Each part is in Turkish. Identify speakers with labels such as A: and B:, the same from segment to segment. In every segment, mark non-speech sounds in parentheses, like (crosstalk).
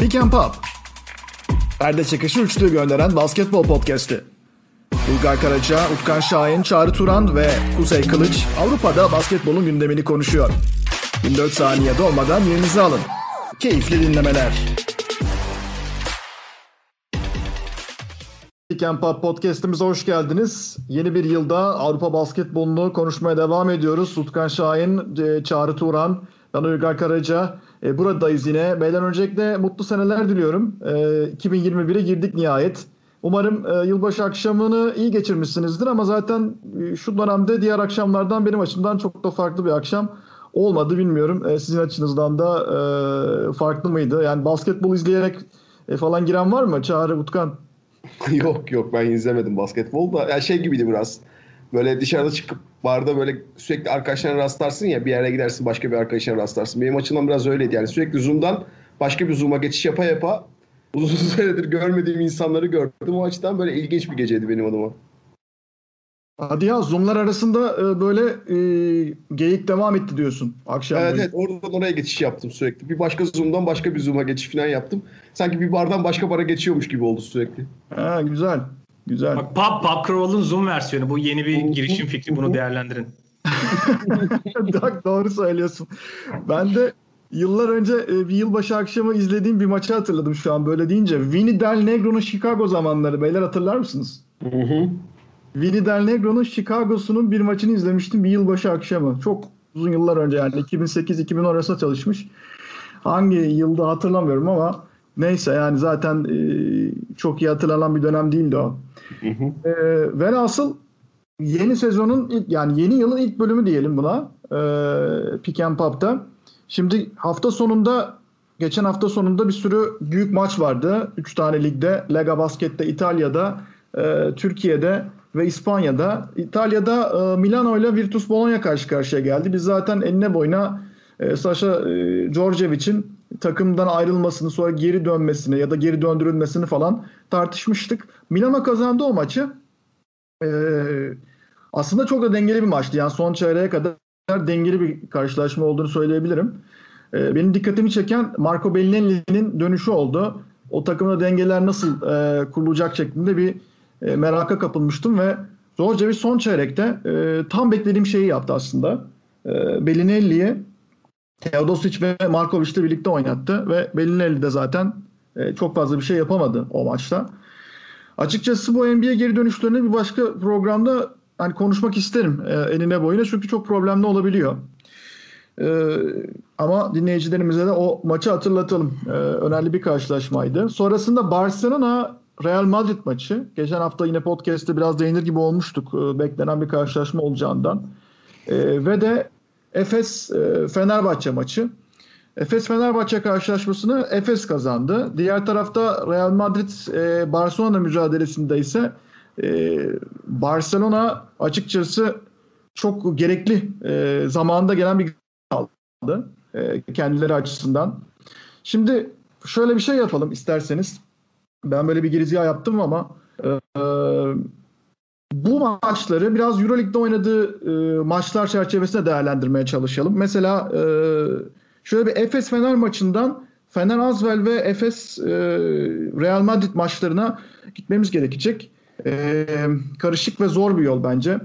A: Pick and Pop. Perde çekişi üçlü gönderen basketbol podcast'i. Bulgar Karaca, Utkan Şahin, Çağrı Turan ve Kuzey Kılıç Avrupa'da basketbolun gündemini konuşuyor. 24 saniye dolmadan yerinizi alın. Keyifli dinlemeler. Pick and Pop podcast'imize hoş geldiniz. Yeni bir yılda Avrupa basketbolunu konuşmaya devam ediyoruz. Utkan Şahin, e, Çağrı Turan, ben Uygar Karaca. E, buradayız yine. Beyler öncelikle mutlu seneler diliyorum. E, 2021'e girdik nihayet. Umarım e, yılbaşı akşamını iyi geçirmişsinizdir ama zaten e, şu dönemde diğer akşamlardan benim açımdan çok da farklı bir akşam olmadı bilmiyorum. E, sizin açınızdan da e, farklı mıydı? Yani basketbol izleyerek e, falan giren var mı? Çağrı, Utkan? (laughs)
B: yok yok ben izlemedim basketbol da. Yani şey gibiydi biraz. Böyle dışarıda çıkıp barda böyle sürekli arkadaşlarına rastlarsın ya bir yere gidersin başka bir arkadaşına rastlarsın. Benim açımdan biraz öyleydi yani sürekli Zoom'dan başka bir Zoom'a geçiş yapa yapa (laughs) uzun süredir görmediğim insanları gördüm. O açıdan böyle ilginç bir geceydi benim adıma.
A: Hadi ya Zoom'lar arasında e, böyle e, geyik devam etti diyorsun akşam
B: Evet
A: boyu.
B: evet oradan oraya geçiş yaptım sürekli. Bir başka Zoom'dan başka bir Zoom'a geçiş falan yaptım. Sanki bir bardan başka bara geçiyormuş gibi oldu sürekli.
A: Ha, güzel. Güzel.
C: Bak Pub, Pub Crawl'ın Zoom versiyonu. Bu yeni bir girişim fikri. Bunu değerlendirin. (laughs)
A: Doğru söylüyorsun. Ben de yıllar önce e, bir yılbaşı akşamı izlediğim bir maçı hatırladım şu an böyle deyince. Vinny Del Negro'nun Chicago zamanları. Beyler hatırlar mısınız?
B: Hı hı.
A: Vinny Del Negro'nun Chicago'sunun bir maçını izlemiştim bir yılbaşı akşamı. Çok uzun yıllar önce yani 2008-2010 arasında çalışmış. Hangi yılda hatırlamıyorum ama neyse yani zaten e, çok iyi hatırlanan bir dönem değildi o. E, velhasıl yeni sezonun ilk yani yeni yılın ilk bölümü diyelim buna. E, Pick and Pop'ta. Şimdi hafta sonunda geçen hafta sonunda bir sürü büyük maç vardı. 3 tane ligde. Lega Basket'te İtalya'da, e, Türkiye'de ve İspanya'da. İtalya'da e, Milano ile Virtus Bologna karşı karşıya geldi. Biz zaten enine boyuna e, Sasha e, Djordjevic'in takımdan ayrılmasını sonra geri dönmesini ya da geri döndürülmesini falan tartışmıştık. Milano kazandı o maçı. E, aslında çok da dengeli bir maçtı. Yani son çeyreğe kadar dengeli bir karşılaşma olduğunu söyleyebilirim. E, benim dikkatimi çeken Marco Bellinelli'nin dönüşü oldu. O takımda dengeler nasıl e, kurulacak şeklinde bir e, meraka kapılmıştım ve Djordjevic son çeyrekte e, tam beklediğim şeyi yaptı aslında. E, Bellinelli'yi Teodosic ve Markovic ile birlikte oynattı ve Bellinelli de zaten e, çok fazla bir şey yapamadı o maçta. Açıkçası bu NBA geri dönüşlerini bir başka programda hani konuşmak isterim e, enine boyuna çünkü çok problemli olabiliyor. E, ama dinleyicilerimize de o maçı hatırlatalım. E, önemli bir karşılaşmaydı. Sonrasında Barcelona Real Madrid maçı. Geçen hafta yine podcast'te biraz değinir gibi olmuştuk e, beklenen bir karşılaşma olacağından. E, ve de Efes e, Fenerbahçe maçı. Efes Fenerbahçe karşılaşmasını Efes kazandı. Diğer tarafta Real Madrid e, Barcelona mücadelesinde ise e, Barcelona açıkçası çok gerekli zamanında gelen bir aldı kendileri açısından. Şimdi şöyle bir şey yapalım isterseniz. Ben böyle bir girizgah yaptım ama bu maçları biraz Euroleague'de oynadığı e, maçlar çerçevesinde değerlendirmeye çalışalım. Mesela e, şöyle bir Efes Fener maçından Fener Azvel ve Efes e, Real Madrid maçlarına gitmemiz gerekecek. E, karışık ve zor bir yol bence.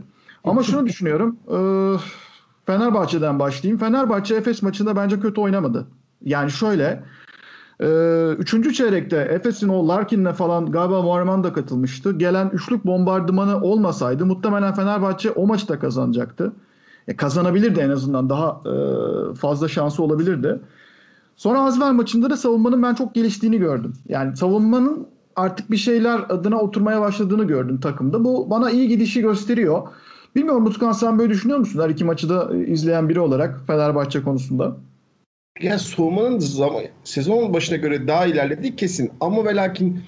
A: Ama şunu düşünüyorum. E, Fenerbahçe'den başlayayım. Fenerbahçe Efes maçında bence kötü oynamadı. Yani şöyle ee, üçüncü çeyrekte Efes'in o Larkin'le falan galiba Muharreman da katılmıştı. Gelen üçlük bombardımanı olmasaydı muhtemelen Fenerbahçe o maçı da kazanacaktı. E, kazanabilirdi en azından daha e, fazla şansı olabilirdi. Sonra Azvel maçında da savunmanın ben çok geliştiğini gördüm. Yani savunmanın artık bir şeyler adına oturmaya başladığını gördüm takımda. Bu bana iyi gidişi gösteriyor. Bilmiyorum Utkan sen böyle düşünüyor musun? Her iki maçı da izleyen biri olarak Fenerbahçe konusunda.
B: Yani soğumanın zaman, sezon başına göre daha ilerlediği kesin. Ama ve lakin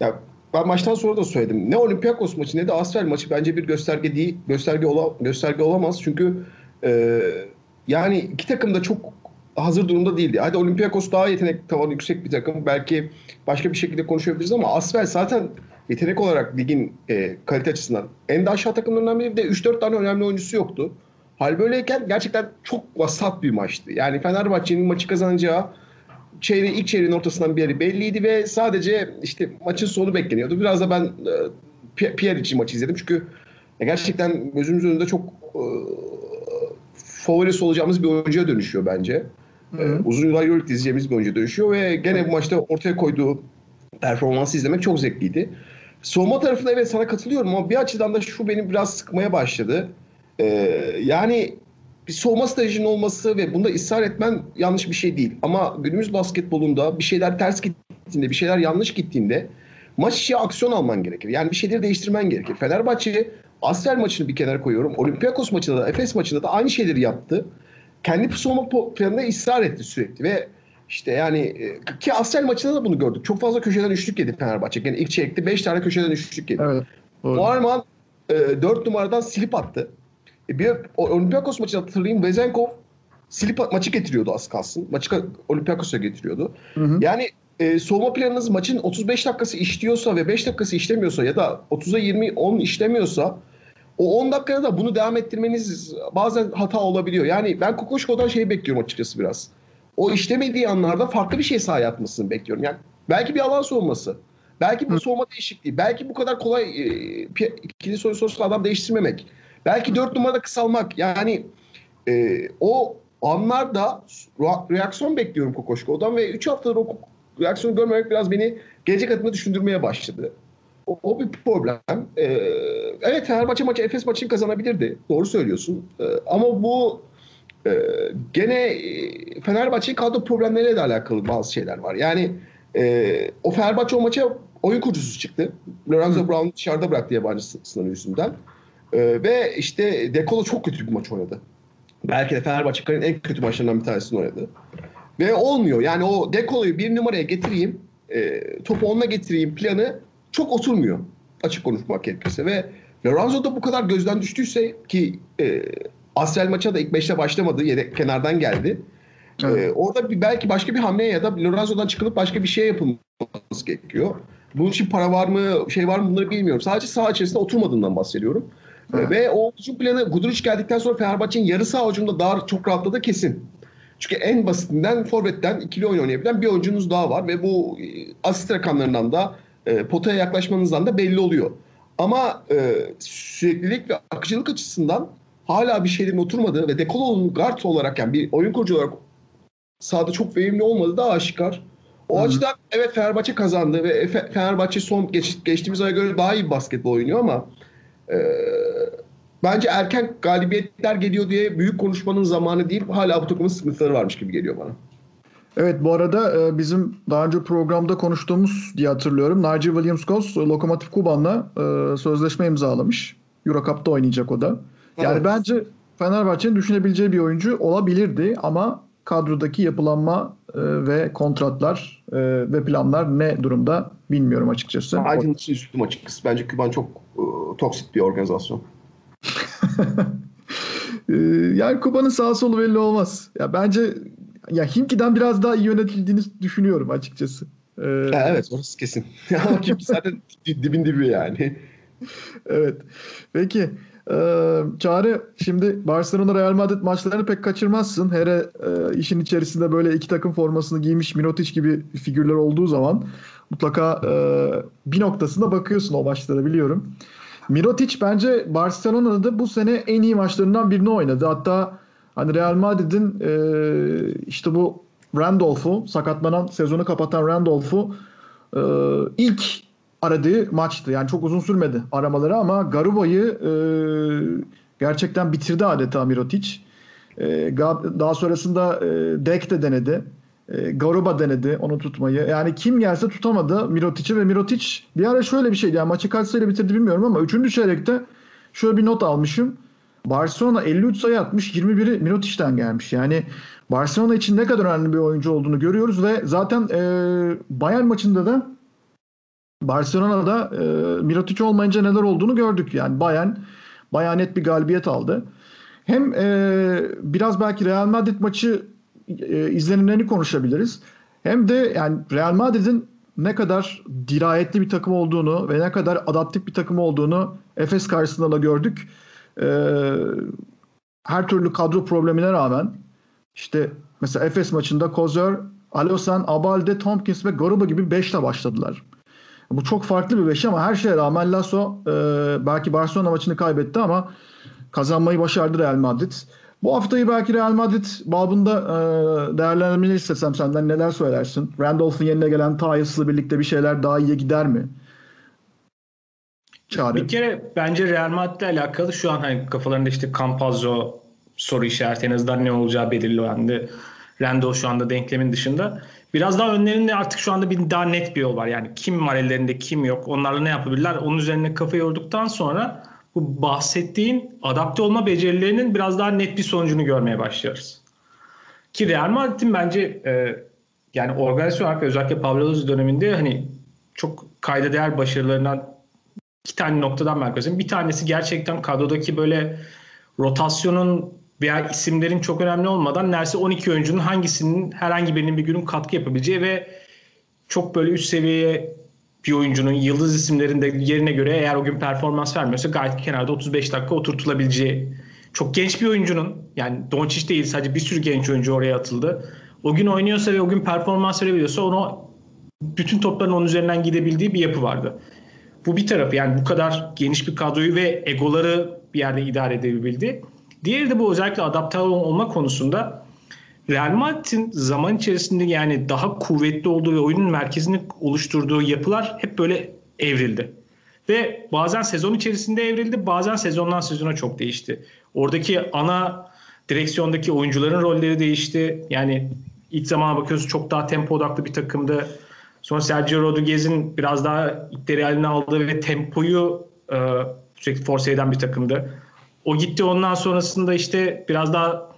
B: ya ben maçtan sonra da söyledim. Ne Olympiakos maçı ne de Asfer maçı bence bir gösterge değil. Gösterge ola, gösterge olamaz. Çünkü e, yani iki takım da çok hazır durumda değildi. Hadi Olympiakos daha yetenek tavanı yüksek bir takım. Belki başka bir şekilde konuşabiliriz ama Asfer zaten yetenek olarak ligin e, kalite açısından en de aşağı takımlarından biri de 3-4 tane önemli oyuncusu yoktu. Hal böyleyken gerçekten çok vasat bir maçtı. Yani Fenerbahçe'nin maçı kazanacağı çeyreği, ilk çeyreğin ortasından bir yeri belliydi ve sadece işte maçın sonu bekleniyordu. Biraz da ben e, Pierre için maçı izledim çünkü gerçekten gözümüz önünde çok e, favorisi olacağımız bir oyuncuya dönüşüyor bence. Ee, uzun yıllar Euroleague izleyeceğimiz bir oyuncu dönüşüyor ve gene bu maçta ortaya koyduğu performansı izlemek çok zevkliydi. Soğuma tarafında evet sana katılıyorum ama bir açıdan da şu beni biraz sıkmaya başladı. Ee, yani bir soğuma stratejinin olması ve bunda ısrar etmen yanlış bir şey değil. Ama günümüz basketbolunda bir şeyler ters gittiğinde, bir şeyler yanlış gittiğinde maç içi aksiyon alman gerekir. Yani bir şeyleri değiştirmen gerekir. Fenerbahçe Asfer maçını bir kenara koyuyorum. Olympiakos maçında da, Efes maçında da aynı şeyleri yaptı. Kendi savunma planında ısrar etti sürekli ve işte yani e, ki Asfer maçında da bunu gördük. Çok fazla köşeden üçlük yedi Fenerbahçe. Yani ilk çeyrekte 5 tane köşeden üçlük yedi. Evet. Doğru. e, 4 numaradan silip attı. E, bir Olympiakos maçını hatırlayayım. Vezenkov silip maçı getiriyordu az kalsın. Maçı Olympiakos'a getiriyordu. Hı hı. Yani e, soğuma planınız maçın 35 dakikası işliyorsa ve 5 dakikası işlemiyorsa ya da 30'a 20 10 işlemiyorsa o 10 dakikada da bunu devam ettirmeniz bazen hata olabiliyor. Yani ben Kokoşko'dan şey bekliyorum açıkçası biraz. O işlemediği anlarda farklı bir şey sahaya atmasını bekliyorum. Yani belki bir alan soğuması. Belki bir soğuma değişikliği. Belki bu kadar kolay e, ikili soru sorusu adam değiştirmemek. Belki dört numarada kısalmak. Yani e, o anlarda reaksiyon bekliyorum Kokoşko'dan ve 3 haftadır o reaksiyonu görmemek biraz beni gelecek adımı düşündürmeye başladı. O, o bir problem. Ee, evet Fenerbahçe maçı Efes maçını kazanabilirdi. Doğru söylüyorsun. Ee, ama bu e, gene e, Fenerbahçe'nin kadro problemleriyle de alakalı bazı şeyler var. Yani e, o Fenerbahçe o maça oyun kurucusu çıktı. Lorenzo Brown dışarıda bıraktı yabancı sınırı yüzünden. Ee, ve işte Dekolo çok kötü bir maç oynadı. Belki de Fenerbahçe'nin en kötü maçlarından bir tanesini oynadı. Ve olmuyor. Yani o Dekolo'yu bir numaraya getireyim, e, topu onunla getireyim planı çok oturmuyor. Açık konuşmak gerekirse. Ve Lorenzo da bu kadar gözden düştüyse ki e, Asrel maça da ilk beşte başlamadı. Yedek kenardan geldi. E, evet. E, orada bir, belki başka bir hamle ya da Lorenzo'dan çıkılıp başka bir şey yapılması gerekiyor. Bunun için para var mı, şey var mı bunları bilmiyorum. Sadece saha içerisinde oturmadığından bahsediyorum. Evet. Ve o hücum planı Guduric geldikten sonra Fenerbahçe'nin yarı saha hücumda daha çok rahatladı kesin. Çünkü en basitinden forvetten ikili oyun oynayabilen bir oyuncunuz daha var ve bu e, asist rakamlarından da e, potaya yaklaşmanızdan da belli oluyor. Ama e, süreklilik ve akıcılık açısından hala bir şeylerin oturmadığı ve Dekolo'nun guard olarak yani bir oyun kurucu olarak sahada çok verimli olmadığı da aşikar. O Hı-hı. açıdan evet Fenerbahçe kazandı ve Fenerbahçe son geç, geçtiğimiz aya göre daha iyi basketbol oynuyor ama e, bence erken galibiyetler geliyor diye büyük konuşmanın zamanı değil. Hala bu takımın sıkıntıları varmış gibi geliyor bana.
A: Evet bu arada e, bizim daha önce programda konuştuğumuz diye hatırlıyorum. Nigel Williams-Goss Lokomotiv Kuban'la e, sözleşme imzalamış. Euro Cup'ta oynayacak o da. Yani evet. bence Fenerbahçe'nin düşünebileceği bir oyuncu olabilirdi ama kadrodaki yapılanma e, ve kontratlar ve planlar ne durumda bilmiyorum açıkçası.
B: Aydın için üzüldüm açıkçası. Bence Kuban çok toksik bir organizasyon.
A: Yani Kuba'nın sağ solu belli olmaz. Ya bence ya Hinki'den biraz daha iyi yönetildiğini düşünüyorum açıkçası.
B: Ee, ha, evet orası kesin. (laughs) Ama Hinki zaten dibin dibi yani.
A: evet. Peki. Ee, Çağrı şimdi Barcelona Real Madrid maçlarını pek kaçırmazsın. Hele e, işin içerisinde böyle iki takım formasını giymiş Minotic gibi figürler olduğu zaman mutlaka e, bir noktasında bakıyorsun o maçlara biliyorum. Mirotic bence Barcelona'da bu sene en iyi maçlarından birini oynadı. Hatta Hani Real Madrid'in e, işte bu Randolph'u sakatlanan sezonu kapatan Randolph'u e, ilk aradığı maçtı. Yani çok uzun sürmedi aramaları ama Garuba'yı e, gerçekten bitirdi adeta Mirotic. E, daha sonrasında e, Dek de denedi. E, Garuba denedi onu tutmayı. Yani kim gelse tutamadı Mirotic'i ve Mirotic bir ara şöyle bir şeydi. Yani maçı kaç sayıyla bitirdi bilmiyorum ama 3. çeyrekte şöyle bir not almışım. Barcelona 53 sayı atmış 21'i Mirotic'ten gelmiş. Yani Barcelona için ne kadar önemli bir oyuncu olduğunu görüyoruz ve zaten e, Bayern maçında da Barcelona'da e, Mirotic olmayınca neler olduğunu gördük. Yani Bayern bayağı net bir galibiyet aldı. Hem e, biraz belki Real Madrid maçı e, izlenimlerini konuşabiliriz. Hem de yani Real Madrid'in ne kadar dirayetli bir takım olduğunu ve ne kadar adaptif bir takım olduğunu Efes karşısında da gördük e, her türlü kadro problemine rağmen işte mesela Efes maçında Kozer Alosan, Abalde, Tompkins ve Garuba gibi 5'le başladılar. Bu çok farklı bir beş ama her şeye rağmen Lasso e, belki Barcelona maçını kaybetti ama kazanmayı başardı Real Madrid. Bu haftayı belki Real Madrid babında e, değerlendirmeni istesem senden neler söylersin? Randolph'un yerine gelen Tyus'la birlikte bir şeyler daha iyiye gider mi?
C: Çağrı. Bir kere bence Real Madrid'le alakalı şu an hani kafalarında işte Campazzo soru işareti en azından ne olacağı belirlendi. Randall şu anda denklemin dışında. Biraz daha önlerinde artık şu anda bir daha net bir yol var. Yani kim var ellerinde kim yok onlarla ne yapabilirler onun üzerine kafa yorduktan sonra bu bahsettiğin adapte olma becerilerinin biraz daha net bir sonucunu görmeye başlıyoruz. Ki Real Madrid'in bence e, yani organizasyon olarak özellikle Pablo Luz döneminde hani çok kayda değer başarılarından iki tane noktadan bahsedeyim. Bir tanesi gerçekten kadrodaki böyle rotasyonun veya isimlerin çok önemli olmadan neredeyse 12 oyuncunun hangisinin herhangi birinin bir günün katkı yapabileceği ve çok böyle üst seviyeye bir oyuncunun yıldız isimlerinde yerine göre eğer o gün performans vermiyorsa gayet kenarda 35 dakika oturtulabileceği çok genç bir oyuncunun yani Doncic değil sadece bir sürü genç oyuncu oraya atıldı. O gün oynuyorsa ve o gün performans verebiliyorsa onu bütün topların onun üzerinden gidebildiği bir yapı vardı. Bu bir tarafı yani bu kadar geniş bir kadroyu ve egoları bir yerde idare edebildi. Diğeri de bu özellikle adapte olma konusunda Real Madrid'in zaman içerisinde yani daha kuvvetli olduğu ve oyunun merkezini oluşturduğu yapılar hep böyle evrildi. Ve bazen sezon içerisinde evrildi, bazen sezondan sezona çok değişti. Oradaki ana direksiyondaki oyuncuların rolleri değişti. Yani ilk zamana bakıyoruz çok daha tempo odaklı bir takımdı. Sonra Sergio Rodriguez'in biraz daha ipleri eline aldığı ve tempoyu e, sürekli force eden bir takımdı. O gitti ondan sonrasında işte biraz daha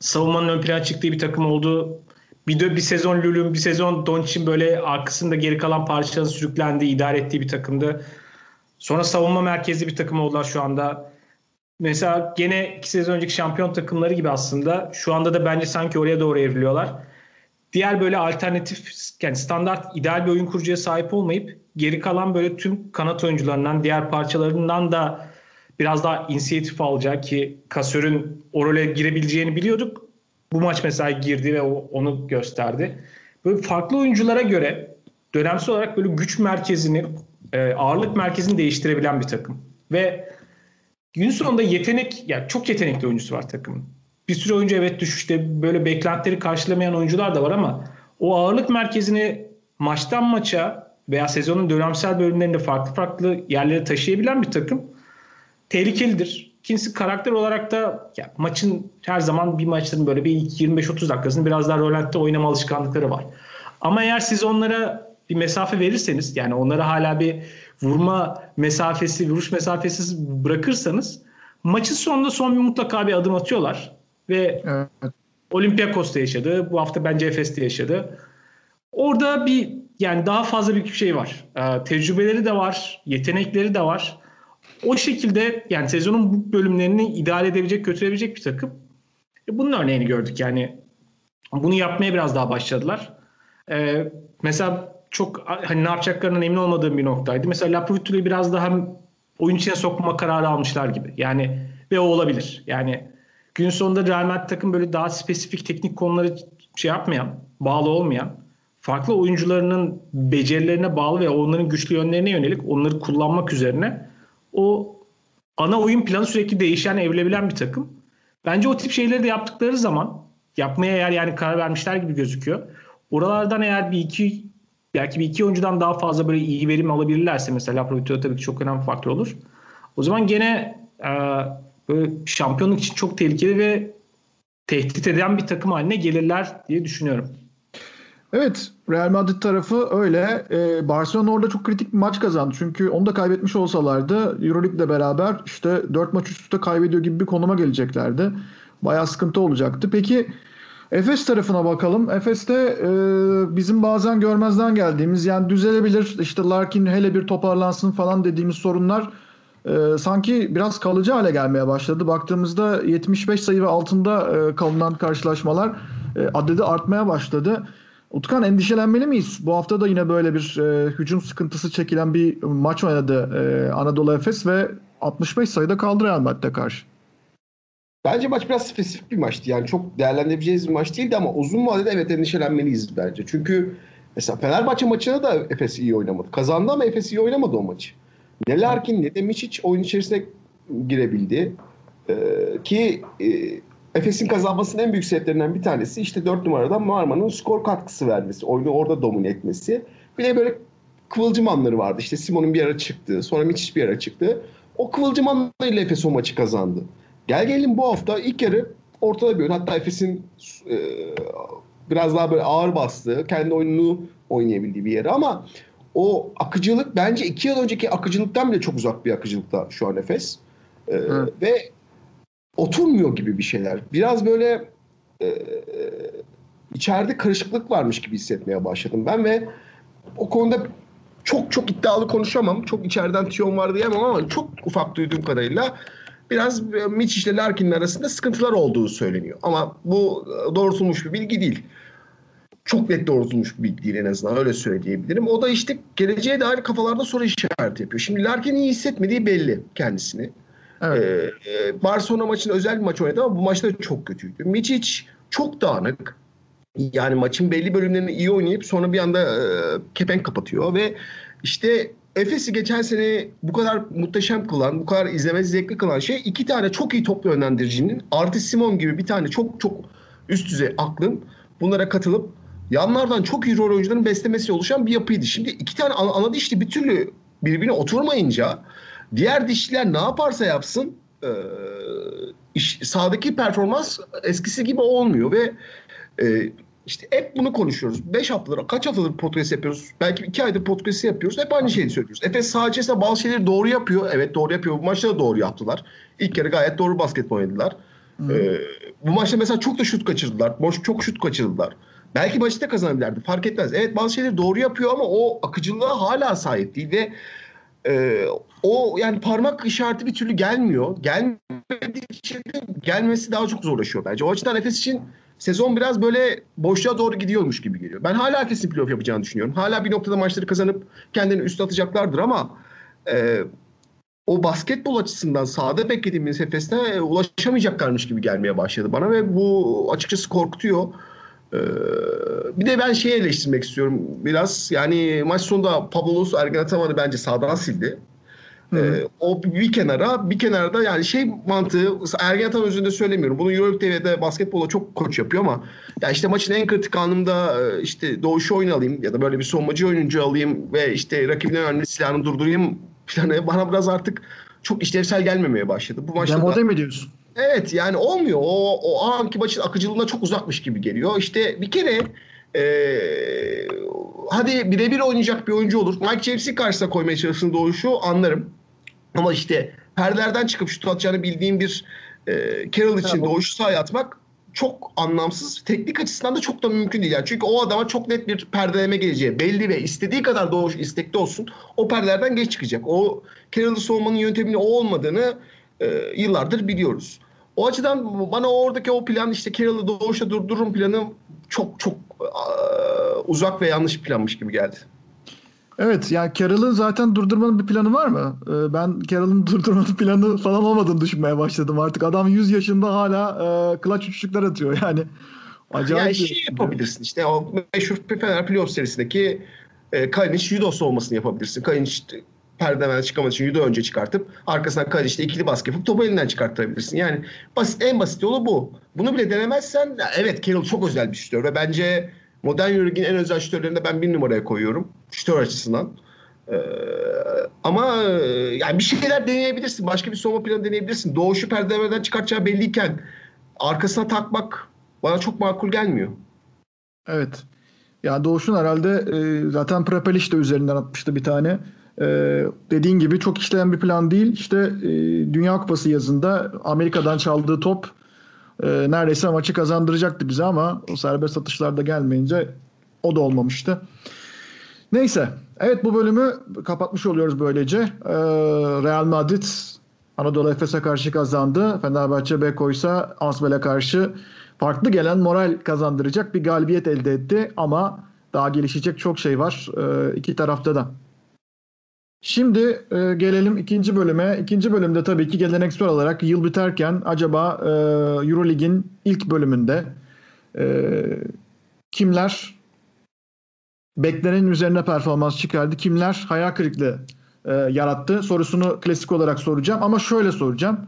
C: savunmanın ön plana çıktığı bir takım oldu. Bir de bir sezon Lulun, bir sezon Doncic'in böyle arkasında geri kalan parçaların sürüklendiği, idare ettiği bir takımdı. Sonra savunma merkezli bir takım oldular şu anda. Mesela gene iki sezon önceki şampiyon takımları gibi aslında şu anda da bence sanki oraya doğru evriliyorlar. Diğer böyle alternatif yani standart ideal bir oyun kurucuya sahip olmayıp geri kalan böyle tüm kanat oyuncularından diğer parçalarından da biraz daha inisiyatif alacak ki Kasör'ün o role girebileceğini biliyorduk. Bu maç mesela girdi ve onu gösterdi. Böyle farklı oyunculara göre dönemsel olarak böyle güç merkezini, e, ağırlık merkezini değiştirebilen bir takım. Ve gün sonunda yetenek, yani çok yetenekli oyuncusu var takımın. Bir sürü oyuncu evet düşüşte böyle beklentileri karşılamayan oyuncular da var ama o ağırlık merkezini maçtan maça veya sezonun dönemsel bölümlerinde farklı farklı yerlere taşıyabilen bir takım tehlikelidir. İkincisi karakter olarak da ya, maçın her zaman bir maçların böyle bir 25-30 dakikasını biraz daha rolante oynama alışkanlıkları var. Ama eğer siz onlara bir mesafe verirseniz yani onlara hala bir vurma mesafesi, vuruş mesafesi bırakırsanız maçın sonunda son bir mutlaka bir adım atıyorlar. Ve evet. Olympiakos'ta yaşadı. Bu hafta bence Efes'te yaşadı. Orada bir yani daha fazla bir şey var. Ee, tecrübeleri de var, yetenekleri de var. O şekilde yani sezonun bu bölümlerini idare edebilecek, götürebilecek bir takım. E bunun örneğini gördük yani. Bunu yapmaya biraz daha başladılar. Ee, mesela çok hani ne yapacaklarından emin olmadığım bir noktaydı. Mesela Laprovitto'yu biraz daha oyun içine sokma kararı almışlar gibi. Yani ve o olabilir. Yani gün sonunda Real Madrid takım böyle daha spesifik teknik konuları şey yapmayan, bağlı olmayan, farklı oyuncularının becerilerine bağlı ve onların güçlü yönlerine yönelik onları kullanmak üzerine o ana oyun planı sürekli değişen, evrilebilen bir takım. Bence o tip şeyleri de yaptıkları zaman yapmaya eğer yani karar vermişler gibi gözüküyor. Oralardan eğer bir iki belki bir iki oyuncudan daha fazla böyle iyi verim alabilirlerse mesela prodüktör tabii ki çok önemli faktör olur. O zaman gene e, böyle şampiyonluk için çok tehlikeli ve tehdit eden bir takım haline gelirler diye düşünüyorum.
A: Evet Real Madrid tarafı öyle. Ee, Barcelona orada çok kritik bir maç kazandı. Çünkü onu da kaybetmiş olsalardı Euroleague'le beraber işte 4 maç üst üste kaybediyor gibi bir konuma geleceklerdi. Bayağı sıkıntı olacaktı. Peki Efes tarafına bakalım. Efes'te e, bizim bazen görmezden geldiğimiz yani düzelebilir işte Larkin hele bir toparlansın falan dediğimiz sorunlar e, sanki biraz kalıcı hale gelmeye başladı. Baktığımızda 75 sayı ve altında e, kalınan karşılaşmalar e, adedi artmaya başladı. Utkan endişelenmeli miyiz? Bu hafta da yine böyle bir e, hücum sıkıntısı çekilen bir maç oynadı e, Anadolu Efes ve 65 sayıda kaldı Real Madrid'e karşı.
B: Bence maç biraz spesifik bir maçtı. Yani çok değerlendirebileceğimiz bir maç değildi ama uzun vadede evet endişelenmeliyiz bence. Çünkü mesela Fenerbahçe maçına da Efes iyi oynamadı. Kazandı ama Efes iyi oynamadı o maçı. Ne Larkin ne de Miçic oyun içerisine girebildi. Ee, ki e, Efes'in kazanmasının en büyük sebeplerinden bir tanesi işte 4 numaradan Marmara'nın skor katkısı vermesi. Oyunu orada domine etmesi. Bir de böyle kıvılcım anları vardı. İşte Simon'un bir ara çıktı. Sonra Miçic bir ara çıktı. O kıvılcım anlarıyla Efes o maçı kazandı. Gel gelin bu hafta ilk yarı ortada bir oyun. Hatta Efes'in e, biraz daha böyle ağır bastığı, kendi oyununu oynayabildiği bir yeri ama o akıcılık bence iki yıl önceki akıcılıktan bile çok uzak bir akıcılıkta şu an Efes. E. Ve oturmuyor gibi bir şeyler. Biraz böyle e, içeride karışıklık varmış gibi hissetmeye başladım ben ve o konuda çok çok iddialı konuşamam. Çok içeriden tiyon var diyemem ama çok ufak duyduğum kadarıyla biraz e, Mitch ile Larkin'in arasında sıkıntılar olduğu söyleniyor. Ama bu e, doğrultulmuş bir bilgi değil. Çok net doğrultulmuş bir bilgi değil en azından öyle söyleyebilirim. O da işte geleceğe dair kafalarda soru işareti yapıyor. Şimdi Larkin iyi hissetmediği belli kendisini.
A: Evet.
B: Ee, e, Barcelona maçında özel bir maç oynadı ama bu maçta çok kötüydü. Miçic çok dağınık. Yani maçın belli bölümlerini iyi oynayıp sonra bir anda e, kepenk kapatıyor ve işte Efes'i geçen sene bu kadar muhteşem kılan, bu kadar izlemesi zevkli kılan şey iki tane çok iyi toplu yönlendiricinin artı Simon gibi bir tane çok çok üst düzey aklın bunlara katılıp yanlardan çok iyi rol oyuncuların beslemesiyle oluşan bir yapıydı. Şimdi iki tane ana, ana dişli bir türlü birbirine oturmayınca diğer dişliler ne yaparsa yapsın e, iş, sahadaki performans eskisi gibi olmuyor ve e, işte hep bunu konuşuyoruz. 5 haftadır, kaç haftadır podcast yapıyoruz? Belki 2 aydır podcast yapıyoruz. Hep aynı şeyi söylüyoruz. Efes içerisinde bazı şeyleri doğru yapıyor. Evet doğru yapıyor. Bu maçta da doğru yaptılar. İlk kere gayet doğru basketbol oynadılar. Ee, bu maçta mesela çok da şut kaçırdılar. Boş çok şut kaçırdılar. Belki maçı da kazanabilirlerdi. Fark etmez. Evet bazı şeyleri doğru yapıyor ama o akıcılığa hala sahip değil ve e, o yani parmak işareti bir türlü gelmiyor. Gelmediği için de gelmesi daha çok zorlaşıyor bence. O açıdan Efes için sezon biraz böyle boşluğa doğru gidiyormuş gibi geliyor. Ben hala Efes'in playoff yapacağını düşünüyorum. Hala bir noktada maçları kazanıp kendini üst atacaklardır ama e, o basketbol açısından sahada beklediğimiz Efes'te e, ulaşamayacaklarmış gibi gelmeye başladı bana ve bu açıkçası korkutuyor. Ee, bir de ben şeyi eleştirmek istiyorum biraz. Yani maç sonunda Pablo Ergen Ataman'ı bence sağdan sildi. Ee, o bir kenara, bir kenarda yani şey mantığı Ergen Ataman özünde söylemiyorum. Bunu Euroleague TV'de basketbola çok koç yapıyor ama ya işte maçın en kritik anında e, işte doğuşu oyun alayım ya da böyle bir savunmacı oyuncu alayım ve işte rakibin önemli silahını durdurayım planı bana biraz artık çok işlevsel gelmemeye başladı. Bu maçta da-
A: Demode mi diyorsun?
B: Evet yani olmuyor. O, o anki maçın akıcılığına çok uzakmış gibi geliyor. İşte bir kere eee, hadi birebir oynayacak bir oyuncu olur. Mike James'i karşısına koymaya çalışsın doğuşu anlarım. Ama işte perdelerden çıkıp şut atacağını bildiğim bir eee Carroll için
A: bu-
B: doğuşu sahaya atmak çok anlamsız. Teknik açısından da çok da mümkün değil. Yani çünkü o adama çok net bir perdeleme geleceği belli ve istediği kadar doğuş istekli olsun o perdelerden geç çıkacak. O Carroll'ı savunmanın yönteminin o olmadığını e, yıllardır biliyoruz. O açıdan bana oradaki o plan işte Carroll'ı doğuşta durdururum planı çok çok e, uzak ve yanlış planmış gibi geldi.
A: Evet yani Carroll'ı zaten durdurmanın bir planı var mı? Ee, Ben Carroll'ın (laughs) durdurmanın planı falan olmadığını düşünmeye başladım artık. Adam 100 yaşında hala e, clutch üçlükler atıyor yani. Acayip.
B: yani
A: bir-
B: şey yapabilirsin işte o meşhur Fener Playoff serisindeki e, Kalinic Judos olmasını yapabilirsin. Kalinic perdeden çıkamadığı için Judo önce çıkartıp arkasından Kalinic'le ikili baskı yapıp topu elinden çıkarttırabilirsin. Yani basit, en basit yolu bu. Bunu bile denemezsen evet Carroll çok özel bir şütör ve bence modern Euroleague'in en özel şütörlerinde ben bir numaraya koyuyorum. Şütör açısından. Ee, ama e, yani bir şeyler deneyebilirsin. Başka bir savunma planı deneyebilirsin. Doğuşu perdelerden çıkartacağı belliyken arkasına takmak bana çok makul gelmiyor.
A: Evet. Ya Doğuş'un herhalde e, zaten Prepelic de üzerinden atmıştı bir tane. E, dediğin gibi çok işleyen bir plan değil. İşte e, Dünya Kupası yazında Amerika'dan çaldığı top e, neredeyse maçı kazandıracaktı bize ama o serbest atışlarda gelmeyince o da olmamıştı. Neyse. Evet bu bölümü kapatmış oluyoruz böylece. E, Real Madrid Anadolu Efes'e karşı kazandı. Fenerbahçe Beko ise Asbel'e karşı farklı gelen moral kazandıracak bir galibiyet elde etti ama daha gelişecek çok şey var e, iki tarafta da. Şimdi e, gelelim ikinci bölüme. İkinci bölümde tabii ki geleneksel olarak yıl biterken acaba e, Eurolig'in ilk bölümünde e, kimler beklenenin üzerine performans çıkardı, kimler hayal kırıklığı e, yarattı sorusunu klasik olarak soracağım. Ama şöyle soracağım.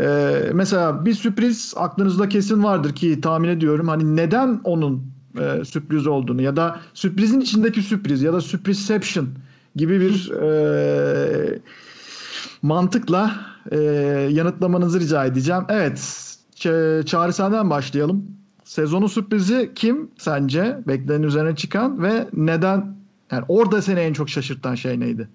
A: E, mesela bir sürpriz aklınızda kesin vardır ki tahmin ediyorum. Hani neden onun e, sürpriz olduğunu ya da sürprizin içindeki sürpriz ya da sürprizception gibi bir e, mantıkla e, yanıtlamanızı rica edeceğim. Evet, Çağrı senden başlayalım. Sezonun sürprizi kim sence? Beklenenin üzerine çıkan ve neden? Yani orada seni en çok şaşırtan şey neydi?